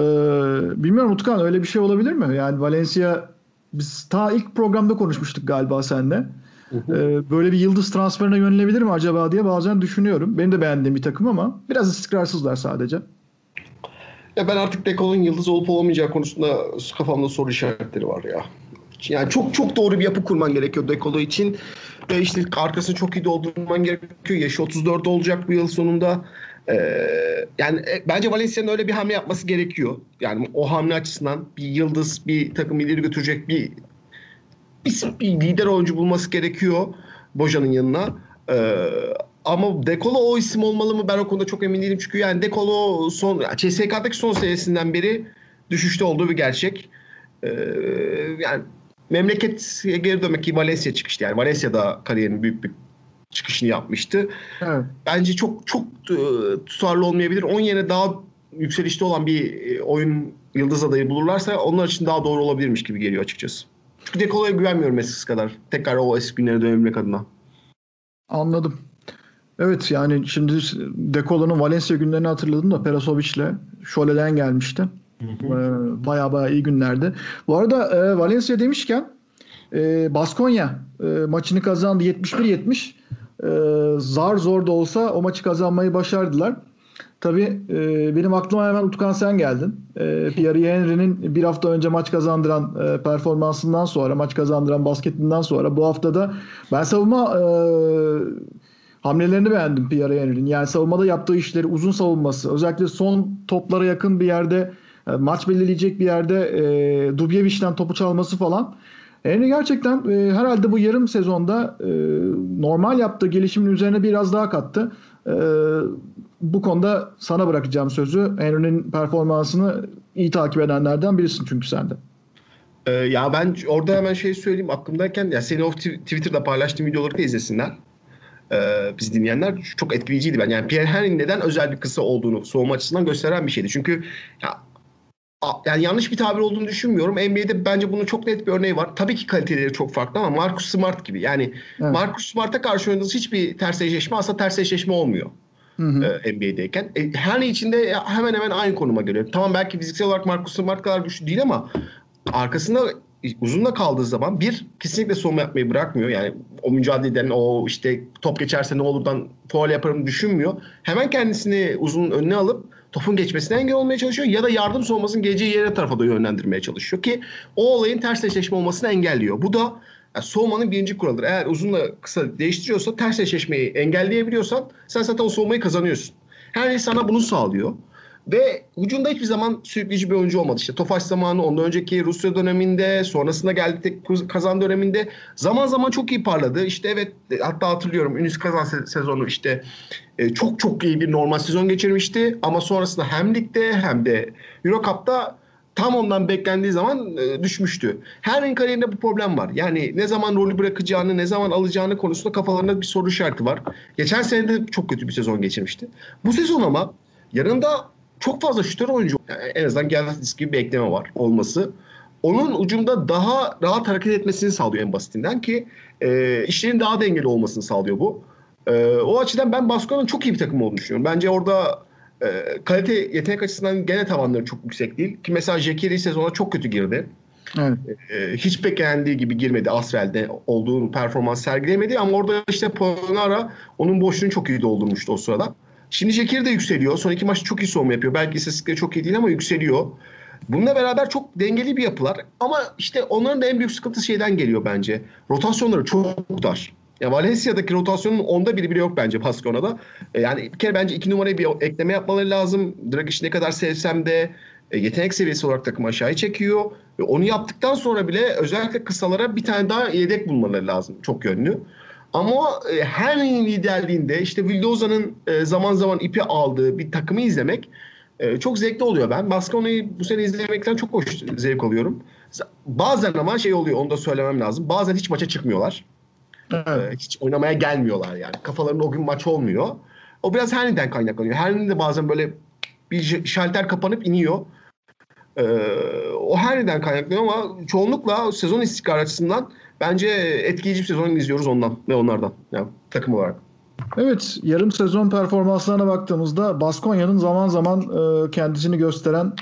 A: bilmiyorum Utkan öyle bir şey olabilir mi? Yani Valencia biz ta ilk programda konuşmuştuk galiba seninle. E, böyle bir yıldız transferine yönelebilir mi acaba diye bazen düşünüyorum. Benim de beğendiğim bir takım ama biraz istikrarsızlar sadece.
B: Ya ben artık Dekol'un yıldız olup olamayacağı konusunda kafamda soru işaretleri var ya. Yani çok çok doğru bir yapı kurman gerekiyor Dekolo için. Ve işte arkasını çok iyi doldurman gerekiyor. Yaşı 34 olacak bu yıl sonunda. Ee, yani e, bence Valencia'nın öyle bir hamle yapması gerekiyor. Yani o hamle açısından bir yıldız, bir takım ileri götürecek bir bir, bir lider oyuncu bulması gerekiyor Boja'nın yanına. Ee, ama Dekolo o isim olmalı mı ben o konuda çok emin değilim. Çünkü yani Dekolo son CSK'daki son serisinden beri düşüşte olduğu bir gerçek. Ee, yani memleket geri dönmek ki Valencia çıkıştı. Yani Valencia'da kariyerinin büyük bir çıkışını yapmıştı.
A: Evet.
B: Bence çok çok e, tutarlı olmayabilir. Onun yerine daha yükselişte olan bir e, oyun yıldız adayı bulurlarsa onlar için daha doğru olabilirmiş gibi geliyor açıkçası. Çünkü Dekolo'ya güvenmiyorum eskisi kadar. Tekrar o eski günlere dönebilmek adına.
A: Anladım. Evet yani şimdi Dekolo'nun Valencia günlerini hatırladım da Perasovic'le Şole'den gelmişti. Ee, Baya baya iyi günlerdi. Bu arada e, Valencia demişken e, Baskonya e, maçını kazandı 71-70. E, zar zor da olsa o maçı kazanmayı başardılar. Tabii e, benim aklıma hemen Utkan sen geldin. E, Pierre Henry'nin bir hafta önce maç kazandıran e, performansından sonra, maç kazandıran basketinden sonra bu haftada ben savunma e, hamlelerini beğendim Pierre Henry'nin. Yani savunmada yaptığı işleri, uzun savunması, özellikle son toplara yakın bir yerde, maç belirleyecek bir yerde e, Dubjevic'den topu çalması falan. Henry gerçekten e, herhalde bu yarım sezonda e, normal yaptığı gelişimin üzerine biraz daha kattı. E, bu konuda sana bırakacağım sözü. Henry'nin performansını iyi takip edenlerden birisin çünkü sen de.
B: Ee, ya ben orada hemen şey söyleyeyim aklımdayken ya seni o Twitter'da paylaştığım videoları da izlesinler. Ee, biz dinleyenler çok etkileyiciydi ben. Yani Pierre Henry'nin neden özel bir kısa olduğunu soğuma açısından gösteren bir şeydi. Çünkü ya yani yanlış bir tabir olduğunu düşünmüyorum. NBA'de bence bunun çok net bir örneği var. Tabii ki kaliteleri çok farklı ama Marcus Smart gibi. Yani evet. Marcus Smart'a karşı oynadığınız hiçbir ters eşleşme aslında ters eşleşme olmuyor. Hı hı. E, NBA'deyken. E, her içinde hemen hemen aynı konuma geliyor. Tamam belki fiziksel olarak Marcus Smart kadar güçlü değil ama arkasında uzun da kaldığı zaman bir kesinlikle savunma yapmayı bırakmıyor. Yani o mücadeleden o işte top geçerse ne olurdan faul yaparım düşünmüyor. Hemen kendisini uzun önüne alıp topun geçmesine engel olmaya çalışıyor ya da yardım savunmasının geleceği yere tarafa da yönlendirmeye çalışıyor ki o olayın ters olmasını engelliyor. Bu da yani soğumanın birinci kuralıdır. Eğer uzunla kısa değiştiriyorsa ters engelleyebiliyorsan sen zaten o soğumayı kazanıyorsun. Her şey sana bunu sağlıyor. Ve ucunda hiçbir zaman sürükleyici bir oyuncu olmadı. İşte Tofaş zamanı, ondan önceki Rusya döneminde, sonrasında geldi kazan döneminde zaman zaman çok iyi parladı. İşte evet hatta hatırlıyorum Ünlü kazan sezonu işte e, çok çok iyi bir normal sezon geçirmişti. Ama sonrasında hem ligde hem de Euro Cup'ta tam ondan beklendiği zaman e, düşmüştü. Her kariyerinde bu problem var. Yani ne zaman rolü bırakacağını, ne zaman alacağını konusunda kafalarında bir soru işareti var. Geçen sene de çok kötü bir sezon geçirmişti. Bu sezon ama yanında çok fazla şütör oyuncu yani en azından Gelsis gibi bir ekleme var olması. Onun ucunda daha rahat hareket etmesini sağlıyor en basitinden ki e, işlerin daha dengeli olmasını sağlıyor bu. E, o açıdan ben Baskona'nın çok iyi bir takım olduğunu düşünüyorum. Bence orada e, kalite yetenek açısından gene tavanları çok yüksek değil. Ki mesela Jekiri sezona çok kötü girdi. Evet. E, hiç beklendiği gibi girmedi Asvel'de olduğu performans sergileyemedi ama orada işte Polonara onun boşluğunu çok iyi doldurmuştu o sırada. Şimdi Şekir de yükseliyor. Son iki maç çok iyi savunma yapıyor. Belki istatistikleri çok iyi değil ama yükseliyor. Bununla beraber çok dengeli bir yapılar. Ama işte onların da en büyük sıkıntısı şeyden geliyor bence. Rotasyonları çok dar. Ya Valencia'daki rotasyonun onda biri bile yok bence Baskona'da. E, yani bir kere bence iki numarayı bir ekleme yapmaları lazım. Dragic ne kadar sevsem de e, yetenek seviyesi olarak takım aşağıya çekiyor. Ve onu yaptıktan sonra bile özellikle kısalara bir tane daha yedek bulmaları lazım. Çok yönlü. Ama e, her liderliğinde işte Vildoza'nın e, zaman zaman ipi aldığı bir takımı izlemek e, çok zevkli oluyor ben. Baskonya'yı bu sene izlemekten çok hoş zevk alıyorum. Bazen ama şey oluyor onu da söylemem lazım. Bazen hiç maça çıkmıyorlar. Evet. hiç oynamaya gelmiyorlar yani. Kafalarında o gün maç olmuyor. O biraz Henry'den kaynaklanıyor. Henry de bazen böyle bir şalter kapanıp iniyor. Ee, o Henry'den kaynaklanıyor ama çoğunlukla sezon istikrar açısından bence etkileyici bir sezon izliyoruz ondan ve onlardan yani takım olarak.
A: Evet, yarım sezon performanslarına baktığımızda Baskonya'nın zaman zaman e, kendisini gösteren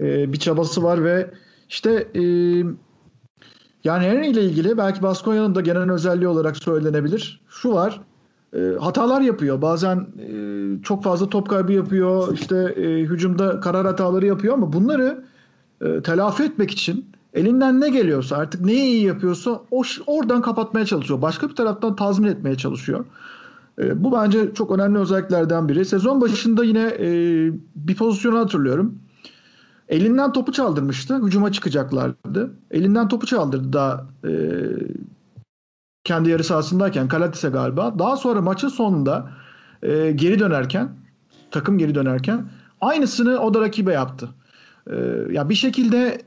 A: e, bir çabası var ve işte e, yani Henry ile ilgili belki Baskonya'nın da genel özelliği olarak söylenebilir. Şu var, e, hatalar yapıyor. Bazen e, çok fazla top kaybı yapıyor, işte e, hücumda karar hataları yapıyor ama bunları e, telafi etmek için elinden ne geliyorsa artık neyi iyi yapıyorsa o oradan kapatmaya çalışıyor. Başka bir taraftan tazmin etmeye çalışıyor. E, bu bence çok önemli özelliklerden biri. Sezon başında yine e, bir pozisyonu hatırlıyorum. Elinden topu çaldırmıştı. Hücuma çıkacaklardı. Elinden topu çaldırdı da e, kendi yarı sahasındayken Kalatise galiba. Daha sonra maçın sonunda e, geri dönerken takım geri dönerken aynısını o da rakibe yaptı. E, ya bir şekilde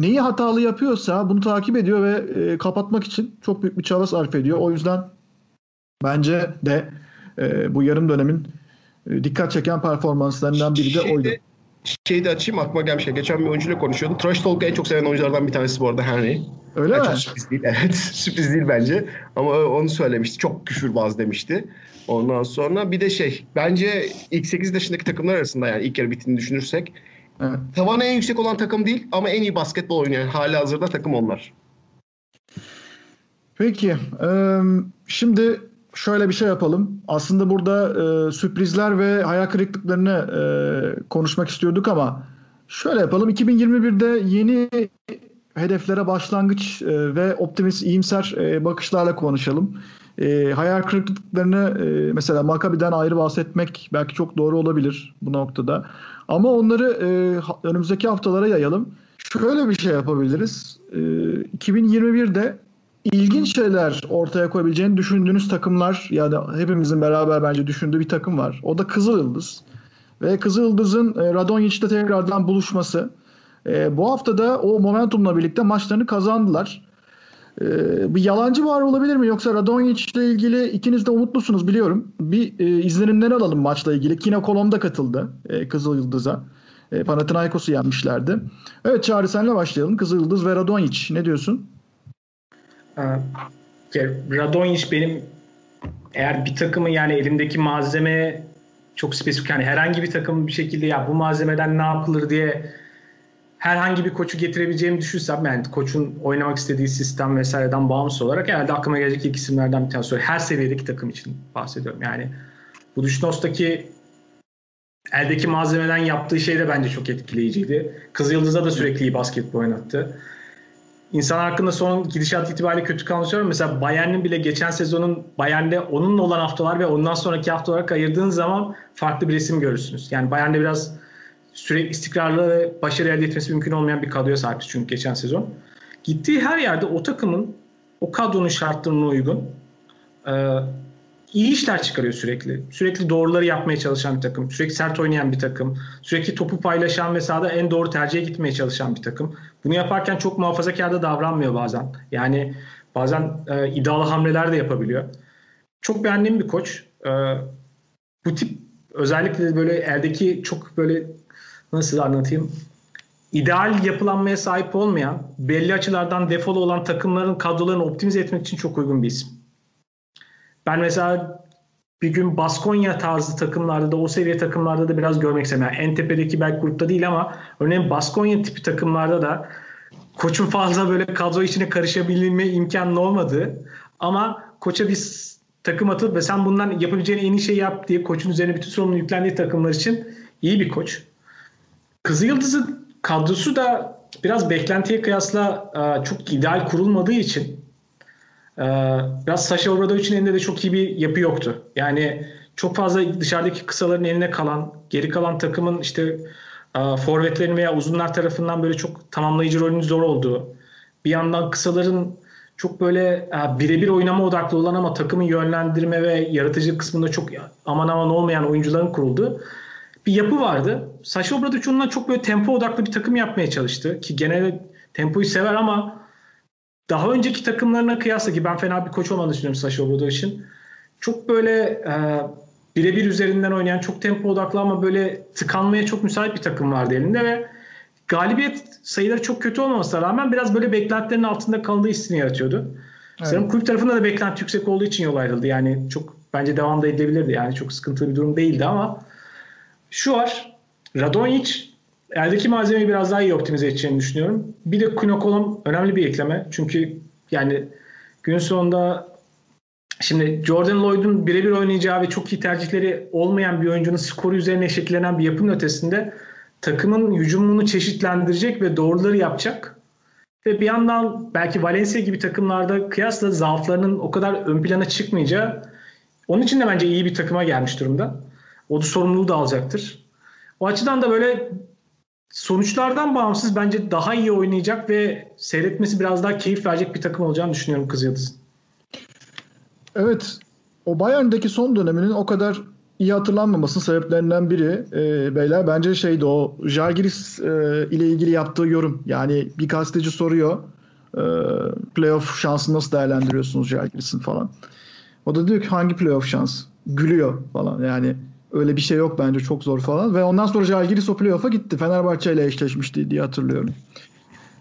A: neyi hatalı yapıyorsa bunu takip ediyor ve e, kapatmak için çok büyük bir çaba sarf ediyor. O yüzden bence de e, bu yarım dönemin e, dikkat çeken performanslarından biri de
B: şeyde,
A: oydu.
B: Şeyi de açayım aklıma gelmiş. Geçen bir oyuncuyla konuşuyordum. Trash Talk'u en çok seven oyunculardan bir tanesi bu arada Henry.
A: Öyle yani
B: mi? Çok sürpriz değil. (laughs) Evet sürpriz değil bence. Ama onu söylemişti. Çok küfürbaz demişti. Ondan sonra bir de şey bence ilk 8 yaşındaki takımlar arasında yani ilk yarı bittiğini düşünürsek Tavanı en yüksek olan takım değil ama en iyi basketbol oynayan hali hazırda takım onlar.
A: Peki. E, şimdi şöyle bir şey yapalım. Aslında burada e, sürprizler ve hayal kırıklıklarını e, konuşmak istiyorduk ama şöyle yapalım. 2021'de yeni hedeflere başlangıç e, ve optimist, iyimser e, bakışlarla konuşalım. E, hayal kırıklıklarını e, mesela Maccabi'den ayrı bahsetmek belki çok doğru olabilir bu noktada. Ama onları e, önümüzdeki haftalara yayalım. Şöyle bir şey yapabiliriz. E, 2021'de ilginç şeyler ortaya koyabileceğini düşündüğünüz takımlar yani hepimizin beraber bence düşündüğü bir takım var. O da Kızıl Yıldız. Ve Kızıl Yıldız'ın e, Radonjic'te tekrardan buluşması. E, bu hafta da o momentumla birlikte maçlarını kazandılar. E, bir yalancı var olabilir mi? Yoksa Radonjic ile ilgili ikiniz de umutlusunuz biliyorum. Bir e, izlenimleri alalım maçla ilgili. Kino Kolom'da katıldı e, Kızıl Yıldız'a. E, Panathinaikos'u yenmişlerdi. Evet Çağrı senle başlayalım. Kızıl Yıldız ve Radonjic. Ne diyorsun?
C: Radonjic benim eğer bir takımı yani elimdeki malzeme çok spesifik yani herhangi bir takım bir şekilde ya bu malzemeden ne yapılır diye herhangi bir koçu getirebileceğimi düşünsem yani koçun oynamak istediği sistem vesaireden bağımsız olarak herhalde aklıma gelecek ilk isimlerden bir tanesi. Her seviyedeki takım için bahsediyorum. Yani bu Duşnos'taki eldeki malzemeden yaptığı şey de bence çok etkileyiciydi. Kızıldız'a da sürekli iyi basketbol oynattı. İnsan hakkında son gidişat itibariyle kötü kalmışlar. Mesela Bayern'in bile geçen sezonun Bayern'de onunla olan haftalar ve ondan sonraki hafta olarak ayırdığın zaman farklı bir resim görürsünüz. Yani Bayern'de biraz sürekli istikrarlı başarı elde etmesi mümkün olmayan bir kadroya sahip çünkü geçen sezon. Gittiği her yerde o takımın o kadronun şartlarına uygun iyi işler çıkarıyor sürekli. Sürekli doğruları yapmaya çalışan bir takım. Sürekli sert oynayan bir takım. Sürekli topu paylaşan ve sahada en doğru tercihe gitmeye çalışan bir takım. Bunu yaparken çok muhafazakar da davranmıyor bazen. Yani bazen e, iddialı hamleler de yapabiliyor. Çok beğendiğim bir koç. E, bu tip özellikle böyle eldeki çok böyle nasıl anlatayım ideal yapılanmaya sahip olmayan, belli açılardan defolu olan takımların kadrolarını optimize etmek için çok uygun bir isim. Ben mesela bir gün Baskonya tarzı takımlarda da o seviye takımlarda da biraz görmek istedim. Yani en tepedeki belki grupta değil ama örneğin Baskonya tipi takımlarda da koçun fazla böyle kadro içine karışabilme imkanı olmadığı ama koça bir takım atıp ve sen bundan yapabileceğin en iyi şeyi yap diye koçun üzerine bütün sorumluluğu yüklendiği takımlar için iyi bir koç. Kızılyıldız'ın kadrosu da biraz beklentiye kıyasla çok ideal kurulmadığı için ee, biraz Sasha Obradovic'in elinde de çok iyi bir yapı yoktu. Yani çok fazla dışarıdaki kısaların eline kalan, geri kalan takımın işte e, forvetlerin veya uzunlar tarafından böyle çok tamamlayıcı rolünün zor olduğu. Bir yandan kısaların çok böyle e, birebir oynama odaklı olan ama takımı yönlendirme ve yaratıcı kısmında çok aman aman olmayan oyuncuların kurulduğu bir yapı vardı. Sasha Obradovic ondan çok böyle tempo odaklı bir takım yapmaya çalıştı ki genelde tempoyu sever ama daha önceki takımlarına kıyasla ki ben fena bir koç olmadığını düşünüyorum Sasha Obradovic'in. Çok böyle e, birebir üzerinden oynayan, çok tempo odaklı ama böyle tıkanmaya çok müsait bir takım vardı elinde ve galibiyet sayıları çok kötü olmamasına rağmen biraz böyle beklentilerin altında kaldığı hissini yaratıyordu. Evet. Sanırım kulüp tarafında da beklenti yüksek olduğu için yol ayrıldı. Yani çok bence devam da edilebilirdi. Yani çok sıkıntılı bir durum değildi ama şu var. Radonjic eldeki malzemeyi biraz daha iyi optimize edeceğini düşünüyorum. Bir de Quinocolum önemli bir ekleme. Çünkü yani gün sonunda şimdi Jordan Lloyd'un birebir oynayacağı ve çok iyi tercihleri olmayan bir oyuncunun skoru üzerine şekillenen bir yapının ötesinde takımın hücumunu çeşitlendirecek ve doğruları yapacak. Ve bir yandan belki Valencia gibi takımlarda kıyasla zaaflarının o kadar ön plana çıkmayacağı onun için de bence iyi bir takıma gelmiş durumda. O da sorumluluğu da alacaktır. O açıdan da böyle sonuçlardan bağımsız bence daha iyi oynayacak ve seyretmesi biraz daha keyif verecek bir takım olacağını düşünüyorum Kızıldız'ın.
A: Evet. O Bayern'deki son döneminin o kadar iyi hatırlanmamasının sebeplerinden biri e, beyler bence şeydi o Jalgiris e, ile ilgili yaptığı yorum. Yani bir gazeteci soruyor e, playoff şansını nasıl değerlendiriyorsunuz Jalgiris'in falan. O da diyor ki hangi playoff şans? Gülüyor falan yani Öyle bir şey yok bence çok zor falan. Ve ondan sonra Jalgiris o playoff'a gitti. Fenerbahçe ile eşleşmişti diye hatırlıyorum.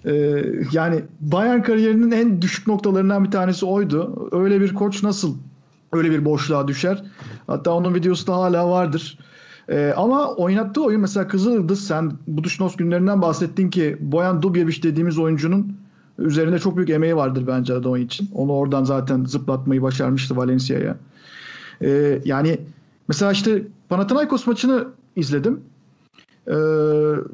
A: Ee, yani Bayern kariyerinin en düşük noktalarından bir tanesi oydu. Öyle bir koç nasıl öyle bir boşluğa düşer? Hatta onun videosu da hala vardır. Ee, ama oynattığı oyun mesela Kızıl Yıldız sen Buduşnos günlerinden bahsettin ki Boyan Dubjevic dediğimiz oyuncunun üzerinde çok büyük emeği vardır bence Radon için. Onu oradan zaten zıplatmayı başarmıştı Valencia'ya. Ee, yani mesela işte Panathinaikos maçını izledim. Ee,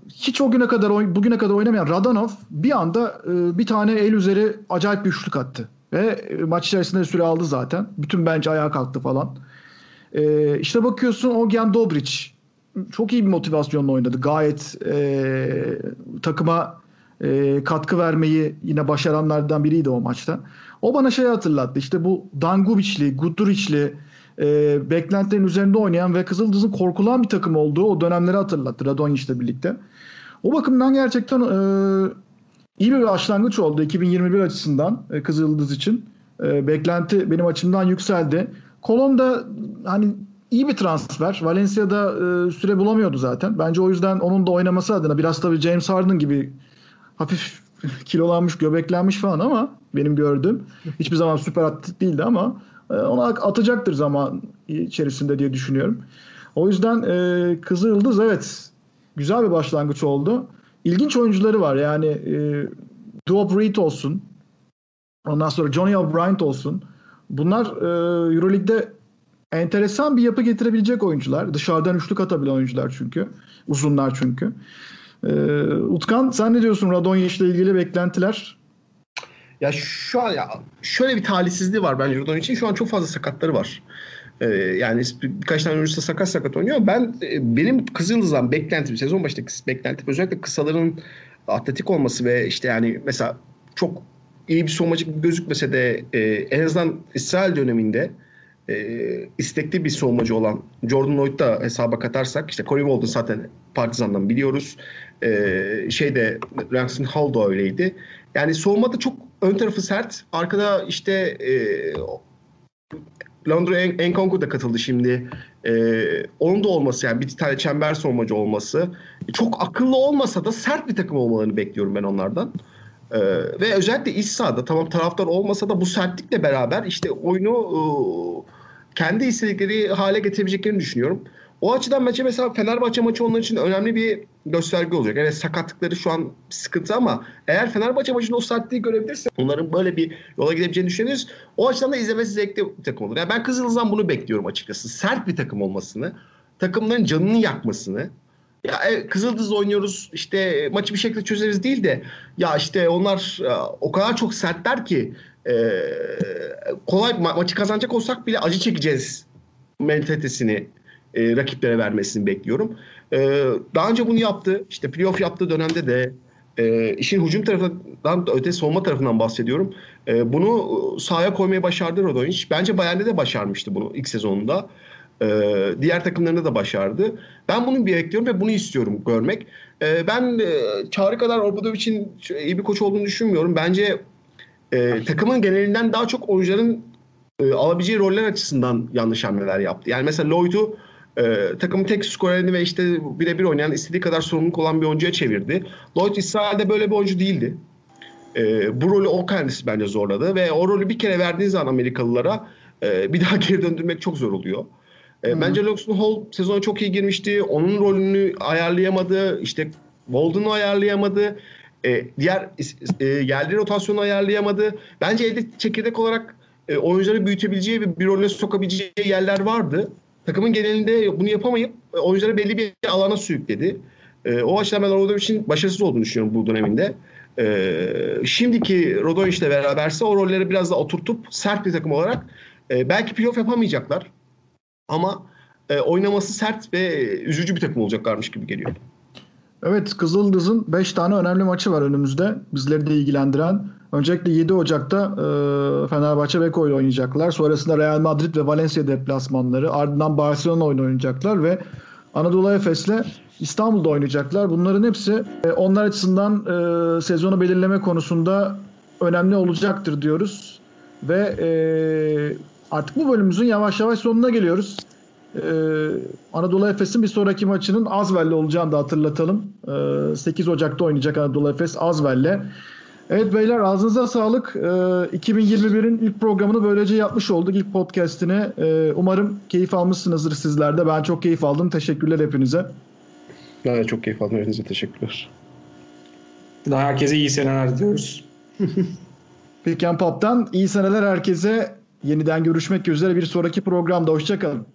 A: hiç o güne kadar bugüne kadar oynamayan Radanov bir anda e, bir tane el üzeri acayip bir üçlük attı. Ve e, maç içerisinde süre aldı zaten. Bütün bence ayağa kalktı falan. Ee, işte bakıyorsun Ogyan Dobric çok iyi bir motivasyonla oynadı. Gayet e, takıma e, katkı vermeyi yine başaranlardan biriydi o maçta. O bana şey hatırlattı. İşte bu Dangubic'li, Guduric'li e, beklentilerin üzerinde oynayan ve Kızıldız'ın korkulan bir takım olduğu o dönemleri hatırlattı Radonjic'le birlikte. O bakımdan gerçekten e, iyi bir başlangıç oldu 2021 açısından e, Kızıldız için. E, beklenti benim açımdan yükseldi. Kolon da hani iyi bir transfer. Valencia'da e, süre bulamıyordu zaten. Bence o yüzden onun da oynaması adına biraz tabii James Harden gibi hafif (laughs) kilolanmış, göbeklenmiş falan ama benim gördüğüm hiçbir zaman süper atlet değildi ama ona atacaktır zaman içerisinde diye düşünüyorum. O yüzden e, Kızı Yıldız evet güzel bir başlangıç oldu. İlginç oyuncuları var yani e, Duop Reed olsun ondan sonra Johnny O'Brien olsun. Bunlar e, Euroleague'de enteresan bir yapı getirebilecek oyuncular. Dışarıdan üçlük atabilen oyuncular çünkü. Uzunlar çünkü. Ee, Utkan sen ne diyorsun Radonjic ile ilgili beklentiler?
B: Ya şu an ya şöyle bir talihsizliği var bence Radonjic için. Şu an çok fazla sakatları var. Ee, yani birkaç tane oyuncusu sakat sakat oynuyor. Ben e, benim Kızıldız'dan beklentim sezon başındaki beklentim özellikle kısaların atletik olması ve işte yani mesela çok iyi bir savunmacı gözükmese de e, en azından İsrail döneminde e, istekli bir savunmacı olan Jordan Lloyd'u da hesaba katarsak işte Corey Walden zaten Partizan'dan biliyoruz. E, şeyde Langston Hall da öyleydi. Yani savunmada çok ön tarafı sert. Arkada işte e, Londra Enkongu da katıldı şimdi. E, onun da olması yani bir tane çember savunmacı olması. Çok akıllı olmasa da sert bir takım olmalarını bekliyorum ben onlardan. Ee, ve özellikle iç sahada tamam taraftar olmasa da bu sertlikle beraber işte oyunu e, kendi istedikleri hale getirebileceklerini düşünüyorum. O açıdan maçı mesela Fenerbahçe maçı onlar için önemli bir gösterge olacak. Evet sakatlıkları şu an sıkıntı ama eğer Fenerbahçe maçında o sertliği görebilirse onların böyle bir yola gidebileceğini düşünüyoruz. O açıdan da izlemesi zevkli bir takım olur. Yani ben Kızıldız'dan bunu bekliyorum açıkçası. Sert bir takım olmasını, takımların canını yakmasını. Ya e, Kızıldız oynuyoruz işte maçı bir şekilde çözeriz değil de ya işte onlar e, o kadar çok sertler ki e, kolay ma- maçı kazanacak olsak bile acı çekeceğiz mentalitesini e, rakiplere vermesini bekliyorum. E, daha önce bunu yaptı. İşte playoff yaptığı dönemde de e, işin hücum tarafından öte savunma tarafından bahsediyorum. E, bunu sahaya koymayı başardı Radonjic. Bence Bayern'de de başarmıştı bunu ilk sezonunda. E, diğer takımlarında da başardı. Ben bunu bekliyorum ve bunu istiyorum görmek. E, ben e, Çağrı kadar Obradovic'in iyi bir koç olduğunu düşünmüyorum. Bence e, takımın genelinden daha çok oyuncuların e, alabileceği roller açısından yanlış hamleler yaptı. Yani mesela Lloyd'u e, takımın tek skorerini ve işte birebir oynayan istediği kadar sorumluluk olan bir oyuncuya çevirdi. Lloyd İsrail'de böyle bir oyuncu değildi. E, bu rolü o kendisi bence zorladı ve o rolü bir kere verdiği zaman Amerikalılara e, bir daha (laughs) geri döndürmek çok zor oluyor. E, bence Loxton Hall sezona çok iyi girmişti. Onun rolünü ayarlayamadı. İşte Walden'ı ayarlayamadı. E, diğer e, geldiği rotasyonu ayarlayamadı. Bence elde çekirdek olarak e, oyuncuları büyütebileceği ve bir rolüne sokabileceği yerler vardı. Takımın genelinde bunu yapamayıp e, oyuncuları belli bir alana sürükledi. E, o açıdan ben Rodovic'in başarısız olduğunu düşünüyorum bu döneminde. E, şimdiki Rodovic ile beraberse o rolleri biraz da oturtup sert bir takım olarak e, belki playoff yapamayacaklar. Ama e, oynaması sert ve üzücü bir takım olacaklarmış gibi geliyor.
A: Evet Kızıldız'ın 5 tane önemli maçı var önümüzde. Bizleri de ilgilendiren. Öncelikle 7 Ocak'ta e, Fenerbahçe Beko ile oynayacaklar. Sonrasında Real Madrid ve Valencia deplasmanları. Ardından Barcelona oyunu oynayacaklar ve Anadolu Efes'le İstanbul'da oynayacaklar. Bunların hepsi e, onlar açısından e, sezonu belirleme konusunda önemli olacaktır diyoruz. Ve e, artık bu bölümümüzün yavaş yavaş sonuna geliyoruz. Ee, Anadolu Efes'in bir sonraki maçının Azvel'le olacağını da hatırlatalım. Ee, 8 Ocak'ta oynayacak Anadolu Efes Azvel'le. Evet beyler ağzınıza sağlık. Ee, 2021'in ilk programını böylece yapmış olduk. İlk podcast'ini. Ee, umarım keyif almışsınızdır sizler de. Ben çok keyif aldım. Teşekkürler hepinize.
B: Ben de çok keyif aldım. Hepinize teşekkürler.
C: Daha herkese iyi seneler diliyoruz. (laughs)
A: Pick and Pop'tan iyi seneler herkese. Yeniden görüşmek üzere bir sonraki programda. Hoşçakalın.